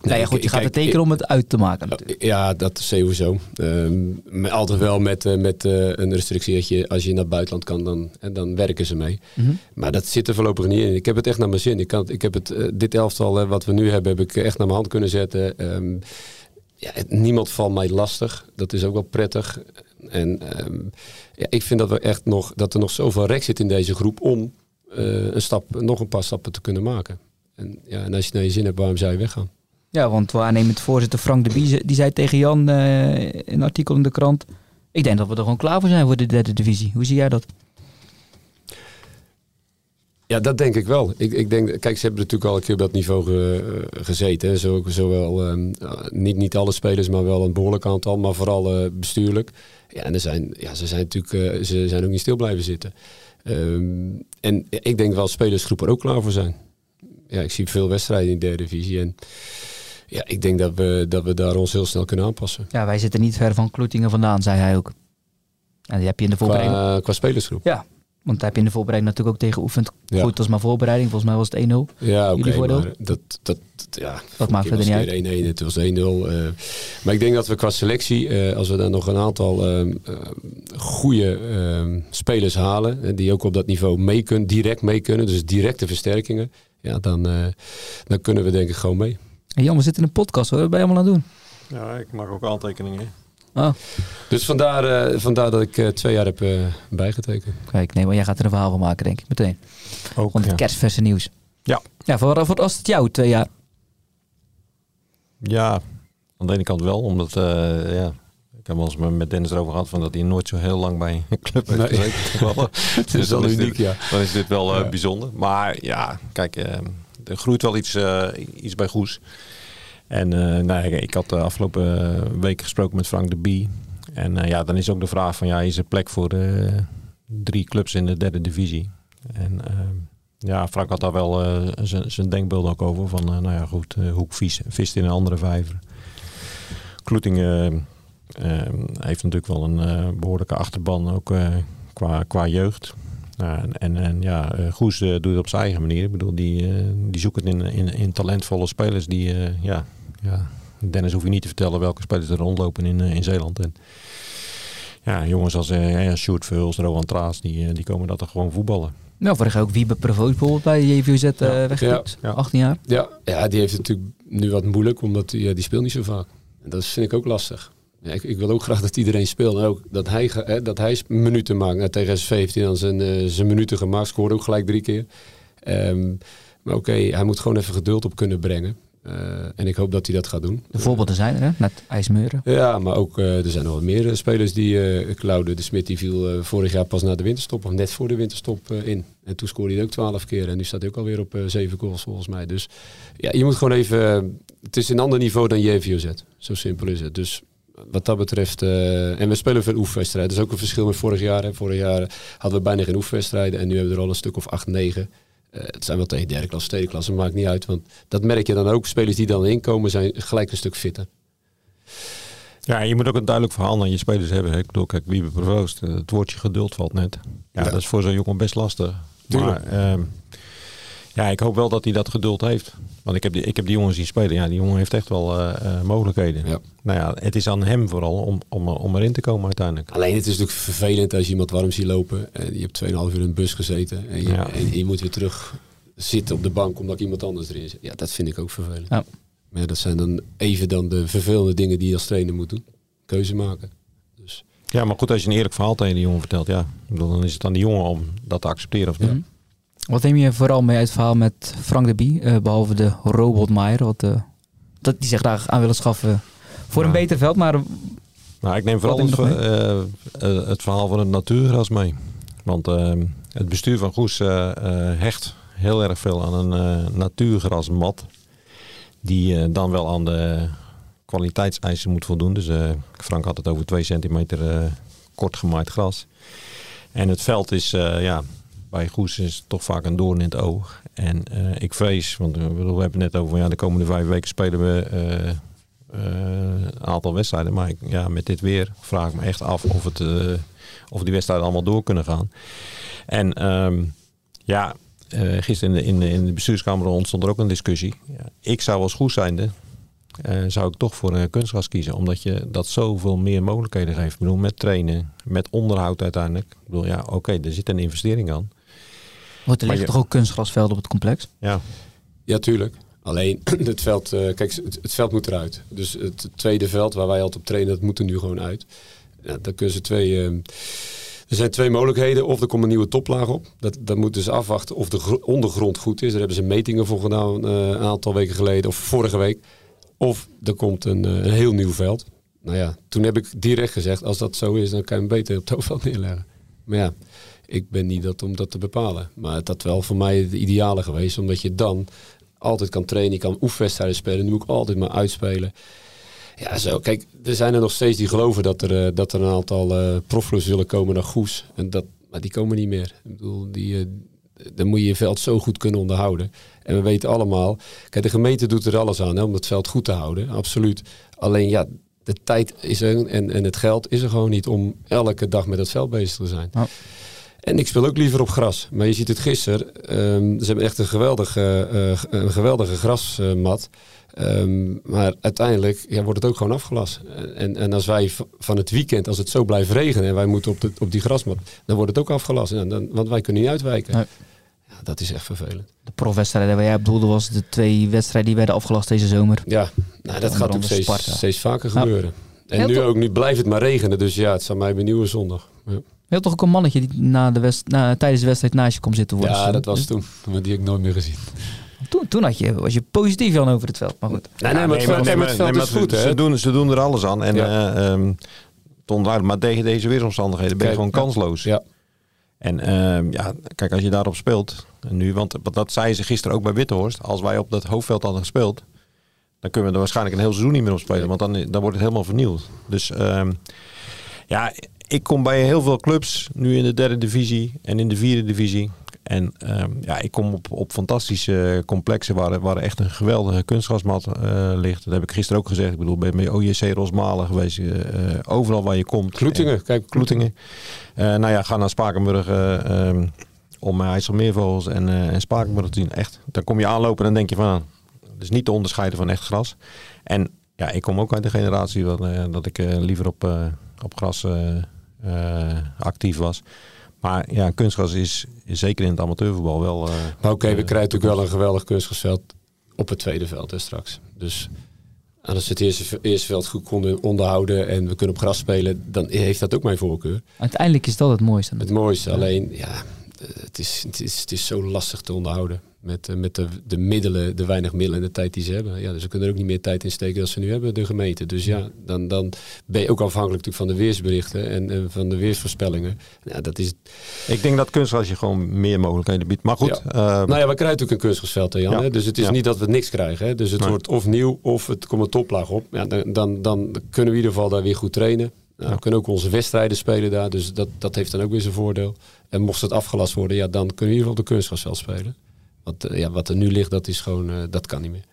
ja, goed, je gaat kijk, betekenen om het uit te maken natuurlijk. Ja, dat is sowieso. Maar altijd wel met, eh, met eh, een restrictie dat je als je naar het buitenland kan, dan, en dan werken ze mee. Mhm. Maar dat zit er voorlopig niet in. Ik heb het echt naar mijn zin. Ik, kan, het- ik heb het, eh, dit elftal eh, wat we nu hebben, heb ik echt naar mijn hand kunnen zetten. Ehm, ja, het- niemand valt mij lastig. Dat is ook wel prettig. En ehm, ja, ik vind dat, we echt nog, dat er nog zoveel rek zit in deze groep om eh, een stap, nog een paar stappen te kunnen maken. En, ja, en als je naar je zin hebt, waarom zou je weggaan? Ja, want waarnemend voorzitter Frank de Bie die zei tegen Jan eh, in een artikel in de krant... Ik denk dat we er gewoon klaar voor zijn voor de derde divisie. Hoe zie jij dat? Ja, dat denk ik wel. Ik, ik denk, kijk, ze hebben natuurlijk al een keer op dat niveau eh, gezeten. Zo, zowel, ehm, eh, niet, niet alle spelers, maar wel een behoorlijk aantal, maar vooral bestuurlijk. Ja, en er zijn, ja, ze zijn natuurlijk ze zijn ook niet stil blijven zitten. Ehm, en ik denk wel dat spelersgroep er ook klaar voor zijn. Ja, ik zie veel wedstrijden in de derde divisie. En ja, ik denk dat we, dat we daar ons heel snel kunnen aanpassen. Ja, wij zitten niet ver van Kloetingen vandaan, zei hij ook. En die heb je in de voorbereiding... Qua, qua spelersgroep. Ja, want daar heb je in de voorbereiding natuurlijk ook tegen geoefend. Ja. Goed, dat is maar voorbereiding. Volgens mij was het 1-0. Ja, oké. Maar dat, dat, dat, ja, vorige maakt verder niet het weer 1-1, het was 1-0. eh. maar ik denk dat we qua selectie, eh, als we dan nog een aantal eh, goede spelers halen, die ook op dat niveau mee kunnen, direct mee kunnen, dus directe versterkingen, ja, dan, dan kunnen we denk ik gewoon mee. En Jan, we zitten in een podcast hoor. Wat ben je allemaal aan het doen? Ja, ik maak ook aantekeningen. Oh, Dus vandaar, eh, vandaar dat ik eh, twee jaar heb eh, bijgetekend. kijk, nee, maar jij gaat er een verhaal van maken, denk ik, meteen. Ook, Want het ja. kerstverse nieuws. Ja. Ja, voor, voor als het jou twee jaar. Ja, aan de ene kant wel, omdat eh, ja, ik heb wel eens met Dennis erover gehad van dat hij nooit zo heel lang bij een club heeft Nee. gezeten. toevallig. Het is wel dan uniek, dit, ja. Dan is dit wel eh, Ja. bijzonder. Maar ja, kijk, er groeit wel iets, eh, iets bij Goes. En eh, nou, ik, ik had de afgelopen eh, week gesproken met Frank de Bie. En ja, dan is ook de vraag van, ja, is er plek voor drie clubs in de derde divisie? En ja, Frank had daar wel zijn- denkbeeld ook over. Van, nou ja, goed, Hoek vis, vist in een andere vijver. Kloetingen heeft natuurlijk wel een eh, behoorlijke achterban, ook qua, qua jeugd. Ja, en, en, en ja, eh, Goes eh, doet het op zijn eigen manier. Ik bedoel, die, eh, die zoekt het in, in, in talentvolle spelers die, eh, ja, ja, Dennis hoef je niet te vertellen welke spelers er rondlopen in, in Zeeland. En ja, jongens als eh ja, Sjoerd Verhulst, Rowan Traas, die, die komen dat er gewoon voetballen. Nou, vorig jaar ook Wiebe bijvoorbeeld bij JVZ uh, Ja. Ja, ja. 18 jaar. Ja, ja, die heeft het natuurlijk nu wat moeilijk, omdat ja, die speelt niet zo vaak. En dat vind ik ook lastig. Ik, ik wil ook graag dat iedereen speelt. En ook dat hij, hè, dat hij minuten maakt. Nou, tegen SV heeft hij dan zijn, eh, zijn minuten gemaakt. Scoorde ook gelijk drie keer. Ehm, maar oké, hij moet gewoon even geduld op kunnen brengen. Eh, en ik hoop dat hij dat gaat doen. De voorbeelden zijn er, hè? Net IJsmeuren. Ja, maar ook eh, er zijn nog wat meer spelers die... Claude de Smit die viel vorig jaar pas na de winterstop. Of net voor de winterstop in. En toen scoorde hij ook twaalf keer. En nu staat hij ook alweer op zeven goals volgens mij. Dus ja, je moet gewoon even... het is een ander niveau dan JVOZ. Zo simpel is het. Dus wat dat betreft... eh, en we spelen veel oefenwedstrijden. Dat is ook een verschil met vorig jaar. Hè. Vorig jaar hadden we bijna geen oefenwedstrijden. En nu hebben we er al een stuk of acht, negen. Eh, het zijn wel tegen derde klas, tweede klas. Dat maakt niet uit. Want dat merk je dan ook. Spelers die dan inkomen zijn gelijk een stuk fitter. Ja, je moet ook een duidelijk verhaal naar je spelers hebben. hè. Ik bedoel, kijk, Wiebe Provoost, eh, het woordje geduld valt net. Ja, Ja. dat is voor zo'n jongen best lastig. Maar ja, ik hoop wel dat hij dat geduld heeft. Want ik heb die, ik heb die jongen zien spelen. Ja, die jongen heeft echt wel eh, eh, mogelijkheden. Ja. Nou ja, het is aan hem vooral om, om, om erin te komen uiteindelijk. Alleen het is natuurlijk vervelend als je iemand warm ziet lopen. En je hebt 2,5 uur in een bus gezeten. En je, Ja. en je moet weer terug zitten op de bank omdat iemand anders erin zit. Ja, dat vind ik ook vervelend. Ja. Maar ja, dat zijn dan even dan de vervelende dingen die je als trainer moet doen. Keuze maken. Dus Ja, maar goed, als je een eerlijk verhaal tegen die jongen vertelt, ja, ik bedoel, dan is het aan die jongen om dat te accepteren of niet. Mhm. Wat neem je vooral mee uit het verhaal met Frank de Bie? eh, behalve de robotmaier. Wat, eh, dat die zich graag aan willen schaffen Voor een beter veld, maar Nou, ik neem vooral het, eh, het verhaal van het natuurgras mee. Want eh, het bestuur van Goes hecht heel erg veel aan een natuurgrasmat. Die dan wel aan de kwaliteitseisen moet voldoen. Dus Frank had het over 2 centimeter kort gemaaid gras. En het veld is, ja, bij Goes is het toch vaak een doorn in het oog. En eh, ik vrees, want eh, we hebben het net over, ja, de komende vijf weken spelen we eh, eh, een aantal wedstrijden. Maar ik, ja, met dit weer vraag ik me echt af of, het, of die wedstrijden allemaal door kunnen gaan. En ehm, ja, eh, gisteren in de, in, de, bestuurskamer ontstond er ook een discussie. Ja, ik zou als goed zijnde, zou ik toch voor een kunstgras kiezen. Omdat je dat zoveel meer mogelijkheden geeft. Ik bedoel, met trainen, met onderhoud uiteindelijk. Ik bedoel, ja, oké, er zit een investering aan. Wordt er liggen je- toch ook kunstgrasvelden op het complex? Ja, Ja, tuurlijk. Alleen het veld, eh, kijk, het, het veld moet eruit. Dus het tweede veld waar wij altijd op trainen, dat moet er nu gewoon uit. Ja, dan kunnen ze twee. eh, er zijn twee mogelijkheden. Of er komt een nieuwe toplaag op. Dat, dat moeten ze afwachten of de gro- ondergrond goed is. Daar hebben ze metingen voor gedaan eh, een aantal weken geleden. Of vorige week. Of er komt een, eh, een heel nieuw veld. Nou ja, toen heb ik direct gezegd, als dat zo is, dan kan je hem beter op het hoofdveld neerleggen. Maar ja, ik ben niet dat om dat te bepalen. Maar het had wel voor mij het ideale geweest. Omdat je dan altijd kan trainen. Je kan oefenwedstrijden spelen. Nu moet ik altijd maar uitspelen. Ja, zo. Kijk, er zijn er nog steeds die geloven dat er, eh, dat er een aantal profclubs willen komen naar Goes. En dat, maar die komen niet meer. Ik bedoel, die, eh, dan moet je je veld zo goed kunnen onderhouden. En we weten allemaal, kijk, de gemeente doet er alles aan om het veld goed te houden. Absoluut. Alleen ja, de tijd is er en, en het geld is er gewoon niet om elke dag met het veld bezig te zijn. Ja. En ik speel ook liever op gras. Maar je ziet het gisteren. ehm, ze hebben echt een geweldige, eh, een geweldige grasmat. Ehm, maar uiteindelijk ja, wordt het ook gewoon afgelast. En, en als wij van het weekend, als het zo blijft regenen en wij moeten op, de, op die grasmat, dan wordt het ook afgelast. Ja, dan, want wij kunnen niet uitwijken. Nee. Ja, dat is echt vervelend. De profwedstrijden waar jij bedoelde was de twee wedstrijden die werden afgelast deze zomer. Ja, nou, dat gaat ook steeds, vaker Ja. gebeuren. En Heel nu ook, nu blijft het maar regenen. Dus ja, het zal mij benieuwen zondag. Ja, Je had toch ook een mannetje die na de west, na, tijdens de wedstrijd naast je komt zitten worden. ja dat was toen. Maar die heb ik nooit meer gezien. Toen, toen had je, was je positief Jan over het veld. Maar goed. Nee, nee, maar het veld, nee, maar het veld nee, is goed, ze, doen, ze doen er alles aan. En Ja. eh, ehm, het onderhoud, maar tegen deze weersomstandigheden ben je Kijk, gewoon kansloos. Ja. En ehm, ja, kijk, als je daarop speelt, nu, want want dat zeiden ze gisteren ook bij Wittehorst, als wij op dat hoofdveld hadden gespeeld, dan kunnen we er waarschijnlijk een heel seizoen niet meer op spelen, want dan, dan wordt het helemaal vernieuwd. Dus ehm, ja, ik kom bij heel veel clubs, nu in de derde divisie en in de vierde divisie. En ehm, ja, ik kom op, op fantastische complexen waar, waar echt een geweldige kunstgrasmat eh, ligt. Dat heb ik gisteren ook gezegd. Ik bedoel, ben bij OJC Rosmalen geweest. eh, eh, overal waar je komt. Kloetingen, kijk, Kloetingen. Nou ja, ga naar Spakenburg eh, ehm, om IJsselmeervogels en, en Spakenburg te zien. Echt, dan kom je aanlopen en dan denk je van, het is niet te onderscheiden van echt gras. En ja, ik kom ook uit de generatie dat, dat ik liever op, op gras actief was. Maar ja, kunstgras is, is zeker in het amateurvoetbal wel... eh, Maar oké, we eh, krijgen natuurlijk wel een geweldig kunstgrasveld op het tweede veld hè, straks. Dus als we het eerste, eerste veld goed konden onderhouden en we kunnen op gras spelen, dan heeft dat ook mijn voorkeur. Uiteindelijk is dat het mooiste. Het mooiste, alleen ja, het is, het is, het is zo lastig te onderhouden. Met, eh, met de, de middelen, de weinig middelen en de tijd die ze hebben. Ja, dus we kunnen er ook niet meer tijd in steken dan ze nu hebben, de gemeente. Dus ja, dan, dan ben je ook afhankelijk natuurlijk van de weersberichten en, en van de weersvoorspellingen. Ja, dat is, Ik denk dat kunstgras je gewoon meer mogelijkheden biedt. Maar goed, Ja. eh, nou ja, we krijgen natuurlijk een kunstgrasveld, hè, Jan. Ja. Hè? Dus het is niet dat we niks krijgen. Hè? Dus het Nee. wordt of nieuw of het komt een toplaag op. Ja, dan, dan, dan kunnen we in ieder geval daar weer goed trainen. Nou, Ja. We kunnen ook onze wedstrijden spelen daar. Dus dat, dat heeft dan ook weer zijn voordeel. En mocht het afgelast worden, ja, dan kunnen we in ieder geval de kunstgrasveld spelen. Want eh, ja, wat er nu ligt, dat is gewoon, eh, dat kan niet meer.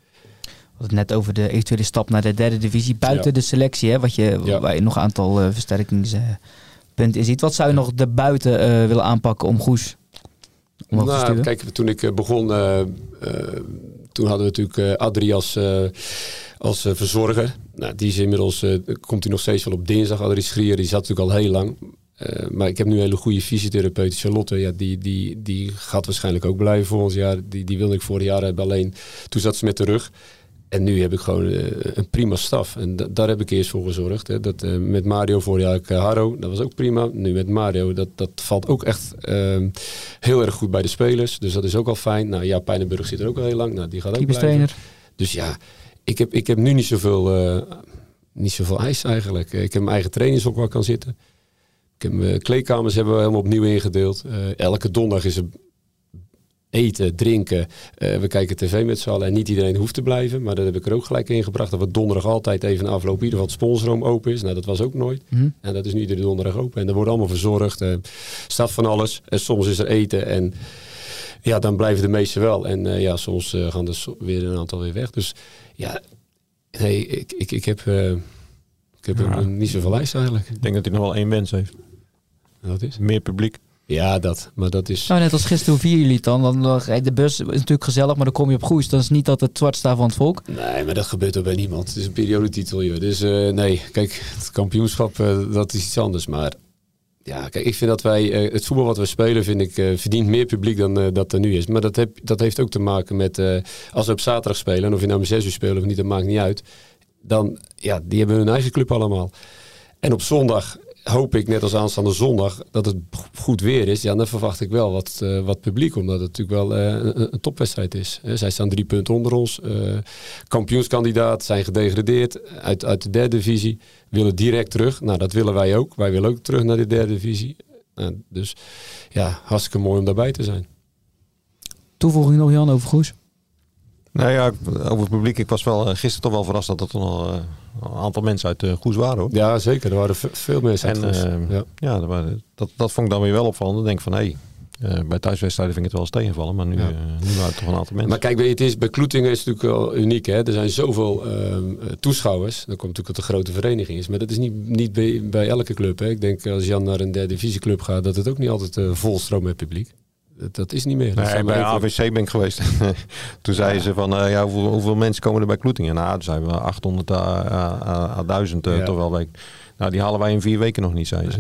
We hadden het net over de eventuele stap naar de derde divisie. Buiten Ja. de selectie, hè, wat je, Ja. waar je nog een aantal eh, versterkingspunten in ziet. Wat zou je nog daarbuiten eh willen aanpakken om Goes Nou, kijk, toen ik begon, toen hadden we natuurlijk Adrie als, als verzorger. Nou, die is inmiddels, komt hij nog steeds wel op dinsdag. Adrie Schrier, die zat natuurlijk al heel lang. Eh, maar ik heb nu een hele goede fysiotherapeut, Charlotte. Ja, die, die, die gaat waarschijnlijk ook blijven voor ons jaar. Die, die wilde ik vorig jaar hebben, alleen toen zat ze met de rug. En nu heb ik gewoon eh, een prima staf. En da- daar heb ik eerst voor gezorgd. Hè. Dat, eh, met Mario vorig jaar ik, Harro, dat was ook prima. Nu met Mario, dat, dat valt ook echt ehm, heel erg goed bij de spelers. Dus dat is ook al fijn. Nou ja, Pijnenburg zit er ook al heel lang. Nou, die gaat ook blijven. Dus ja, ik heb, ik heb nu niet zoveel, niet zoveel eis eigenlijk. Ik heb mijn eigen trainingshok waar ik kan zitten. Ik heb mijn kleedkamers hebben we helemaal opnieuw ingedeeld. Eh, elke donderdag is er eten, drinken. Eh, we kijken tv met z'n allen en niet iedereen hoeft te blijven. Maar dat heb ik er ook gelijk in gebracht. Dat we donderdag altijd even afloop in ieder geval het sponsorroom open is. Nou, dat was ook nooit. Hm? En dat is nu iedere donderdag open. En er wordt allemaal verzorgd. Er staat van alles. En soms is er eten en ja, dan blijven de meesten wel. En eh, ja, soms eh, gaan er so- weer een aantal weer weg. Dus ja, nee, ik, ik, ik heb, eh, ik heb Ja. niet zoveel lijst eigenlijk. Ik denk dat hij nog wel één wens heeft. Dat is. Meer publiek. Ja, dat. Maar dat is. Nou, net als gisteren, hoe vieren jullie het dan? Dan rijdt de bus, is natuurlijk gezellig, maar dan kom je op Goes. Dan is niet dat het zwart staat van het volk. Nee, maar dat gebeurt ook bij niemand. Het is een periodetitel, joh. Dus eh, nee, kijk, het kampioenschap, eh, dat is iets anders. Maar ja, kijk, ik vind dat wij, eh, het voetbal wat we spelen, vind ik, eh, verdient meer publiek dan eh, dat er nu is. Maar dat, heb, dat heeft ook te maken met, eh, als we op zaterdag spelen, en of je nou om zes uur speelt of niet, dat maakt niet uit. Dan, ja, die hebben hun eigen club allemaal. En op zondag hoop ik, net als aanstaande zondag, dat het goed weer is. Ja, dan verwacht ik wel wat, eh, wat publiek, omdat het natuurlijk wel eh, een, een topwedstrijd is. Eh, zij staan drie punten onder ons. eh, kampioenskandidaat, zijn gedegradeerd uit, uit de derde divisie. Willen direct terug. Nou, dat willen wij ook. Wij willen ook terug naar de derde divisie. Nou, dus ja, hartstikke mooi om daarbij te zijn. Toevoeging nog, Jan, over Goes? Nou ja, over het publiek. Ik was wel gisteren toch wel verrast dat er toch nog eh, een aantal mensen uit uh, Goes waren. Hoor. Ja, zeker. Er waren ve- veel mensen uit En, Goes. eh, ja. Ja, dat, waren, dat, dat vond ik dan weer wel opvallend. Dan denk ik van, hé, hey, bij thuiswedstrijden vind ik het wel eens tegenvallen. Maar nu, Ja. eh, nu waren het toch een aantal mensen. Maar kijk, weet je, het is, bij Kloetingen is het natuurlijk wel uniek. Hè? Er zijn zoveel eh, toeschouwers. Dan komt natuurlijk dat een grote vereniging is. Maar dat is niet, niet bij, bij elke club. Hè? Ik denk als Jan naar een derde divisieclub gaat, dat het ook niet altijd uh, volstroom met publiek. Dat, is niet meer. Dat Nee, bij. AVC ben ik geweest. toen zeiden ze van, eh, ja, hoeveel, hoeveel mensen komen er bij Kloetingen? Nou, toen zijn we 800 à 1000 Ja. toch wel week. Nou, die halen wij in vier weken nog niet, zeiden ze.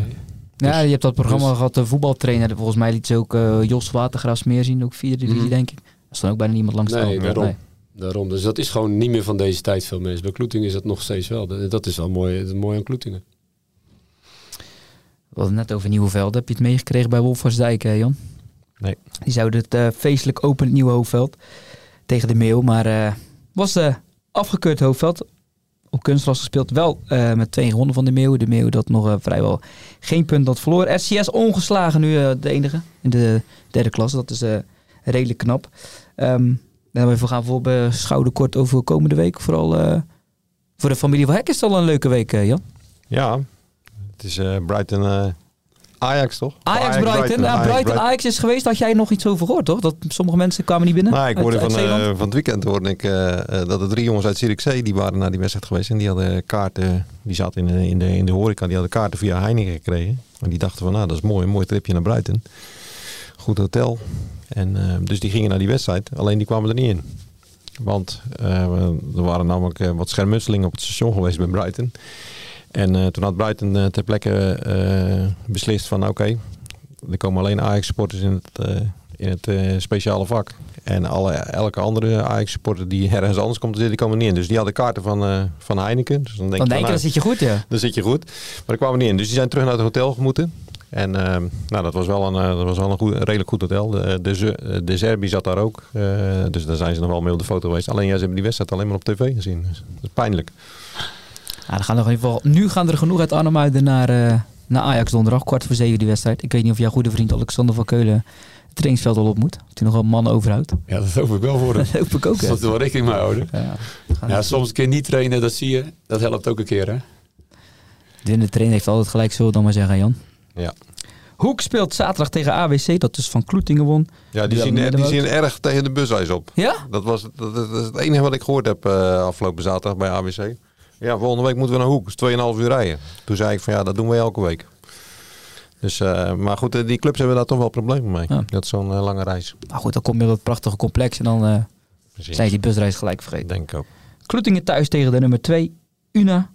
Ja, je hebt dat programma dus- gehad, de voetbaltrainer. Volgens mij liet ze ook eh, Jos Watergraafs meer zien, ook vierde divisie, Mhm. denk ik. Er stond ook bijna niemand langs de Nee, kant. daarom. Daarom. Dus dat is gewoon niet meer van deze tijd veel mensen. Bij Kloetingen is dat nog steeds wel. Dat, dat is wel mooi, dat is mooi aan Kloetingen. We hadden het net over nieuwe velden. Heb je het meegekregen bij Wolfersdijk, hè, Jan? Nee. Die zouden het eh, feestelijk openen, het nieuwe hoofdveld. Tegen de Meeuw. Maar eh, was eh, afgekeurd hoofdveld. Op kunstgras gespeeld. Wel met twee gewonnen van de Meeuw. De Meeuw dat nog vrijwel geen punt had verloren. SCS ongeslagen nu de enige in de derde klasse. Dat is redelijk knap. Ehm, en we gaan voor beschouwen kort over komende week. Vooral voor de familie van Hek is het al een leuke week, Jan. Ja, het is Brighton Ajax, toch? Ajax Brighton. Ja, Brighton Ajax is geweest. Had jij nog iets over gehoord, toch? Dat sommige mensen kwamen niet binnen. Nou, ik hoorde uit van, eh, van het weekend hoorde ik, eh, eh, dat er drie jongens uit Zierikzee die waren naar die wedstrijd geweest. En die hadden kaarten, die zaten in de, in de, in de horeca, die hadden kaarten via Heineken gekregen. En die dachten van, nou dat is mooi, een mooi tripje naar Brighton. Goed hotel. En, eh, dus die gingen naar die wedstrijd, alleen die kwamen er niet in. Want eh, er waren namelijk wat schermutselingen op het station geweest bij Brighton. En eh, toen had Brighton eh, ter plekke eh, beslist van oké, er komen alleen Ajax-supporters in het, in het speciale vak. En alle, elke andere Ajax-supporter die ergens anders komt te zitten, die komen niet in. Dus die hadden kaarten van, van Heineken. Dus dan denk denk je, van, dan zit je goed, ja. dan zit je goed. Maar die kwamen niet in. Dus die zijn terug naar het hotel gemoeten. En nou, dat was wel een, dat was wel een, goed, een redelijk goed hotel. De, de, Ze- de Serbi zat daar ook. Dus daar zijn ze nog wel mee op de foto geweest. Alleen ja, ze hebben die wedstrijd alleen maar op tv gezien. Dus dat is pijnlijk. Ja, dan gaan er in ieder geval, nu gaan er genoeg uit Arnhem naar, eh, naar Ajax donderdag. Kwart voor zeven die wedstrijd. Ik weet niet of jouw goede vriend Alexander van Keulen het trainingsveld al op moet. Of hij nog wel een man overhoudt. Ja, dat hoop ik wel voor hem. Dat hoop ik ook. Dat er wel rekening mee houden. Ja, Ja, soms een keer niet trainen, dat zie je. Dat helpt ook een keer, hè? De trainer heeft altijd gelijk, zullen we dan maar zeggen, Jan. Ja. Hoek speelt zaterdag tegen AWC, dat dus van Kloetingen won. Ja, die zien, die zien erg tegen de busreis op. Ja? Dat, was, dat, dat is het enige wat ik gehoord heb eh, afgelopen zaterdag bij ABC. Ja, volgende week moeten we naar Hoek. Dat is 2,5 uur rijden. Toen zei ik van ja, dat doen we elke week. Dus, eh, maar goed, eh, die clubs hebben daar toch wel problemen mee. Ja. Dat is zo'n eh, lange reis. Nou goed, dan kom je op dat prachtige complex en dan eh zijn die busreis gelijk vergeten. Denk ik ook. Kloetingen thuis tegen de nummer 2, Una.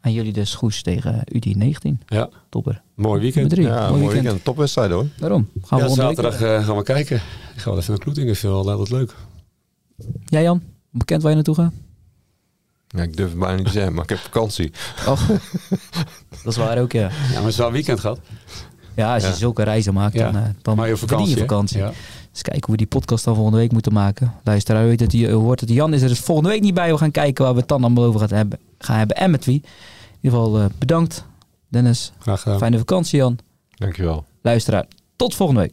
En jullie dus Goes tegen UD19. Ja, Topper. mooi weekend. Ja, Mooi mooi weekend. weekend. Topwedstrijd hoor. Daarom. Gaan we Ja, volgende week- zaterdag eh, gaan we kijken. Ik ga wel even naar Kloetingen. Ik vind het wel altijd leuk. Jij Jan, bekend waar je naartoe gaat? Ja, ik durf het bijna niet te zeggen, maar ik heb vakantie. Oh, dat is waar ook, ja. Ja, maar het is wel een weekend gehad. Ja, als je Ja. zulke reizen maakt, Ja. dan, eh, dan Maar je verdien vakantie. je vakantie. Ja. Dus kijken hoe we die podcast dan volgende week moeten maken. Luisteraar, weet dat je hoort dat Jan is er dus volgende week niet bij. We gaan kijken waar we het dan allemaal over gaan hebben, gaan hebben en met wie. In ieder geval eh, bedankt, Dennis. Graag gedaan. Fijne vakantie, Jan. Dankjewel. Luisteraar, tot volgende week.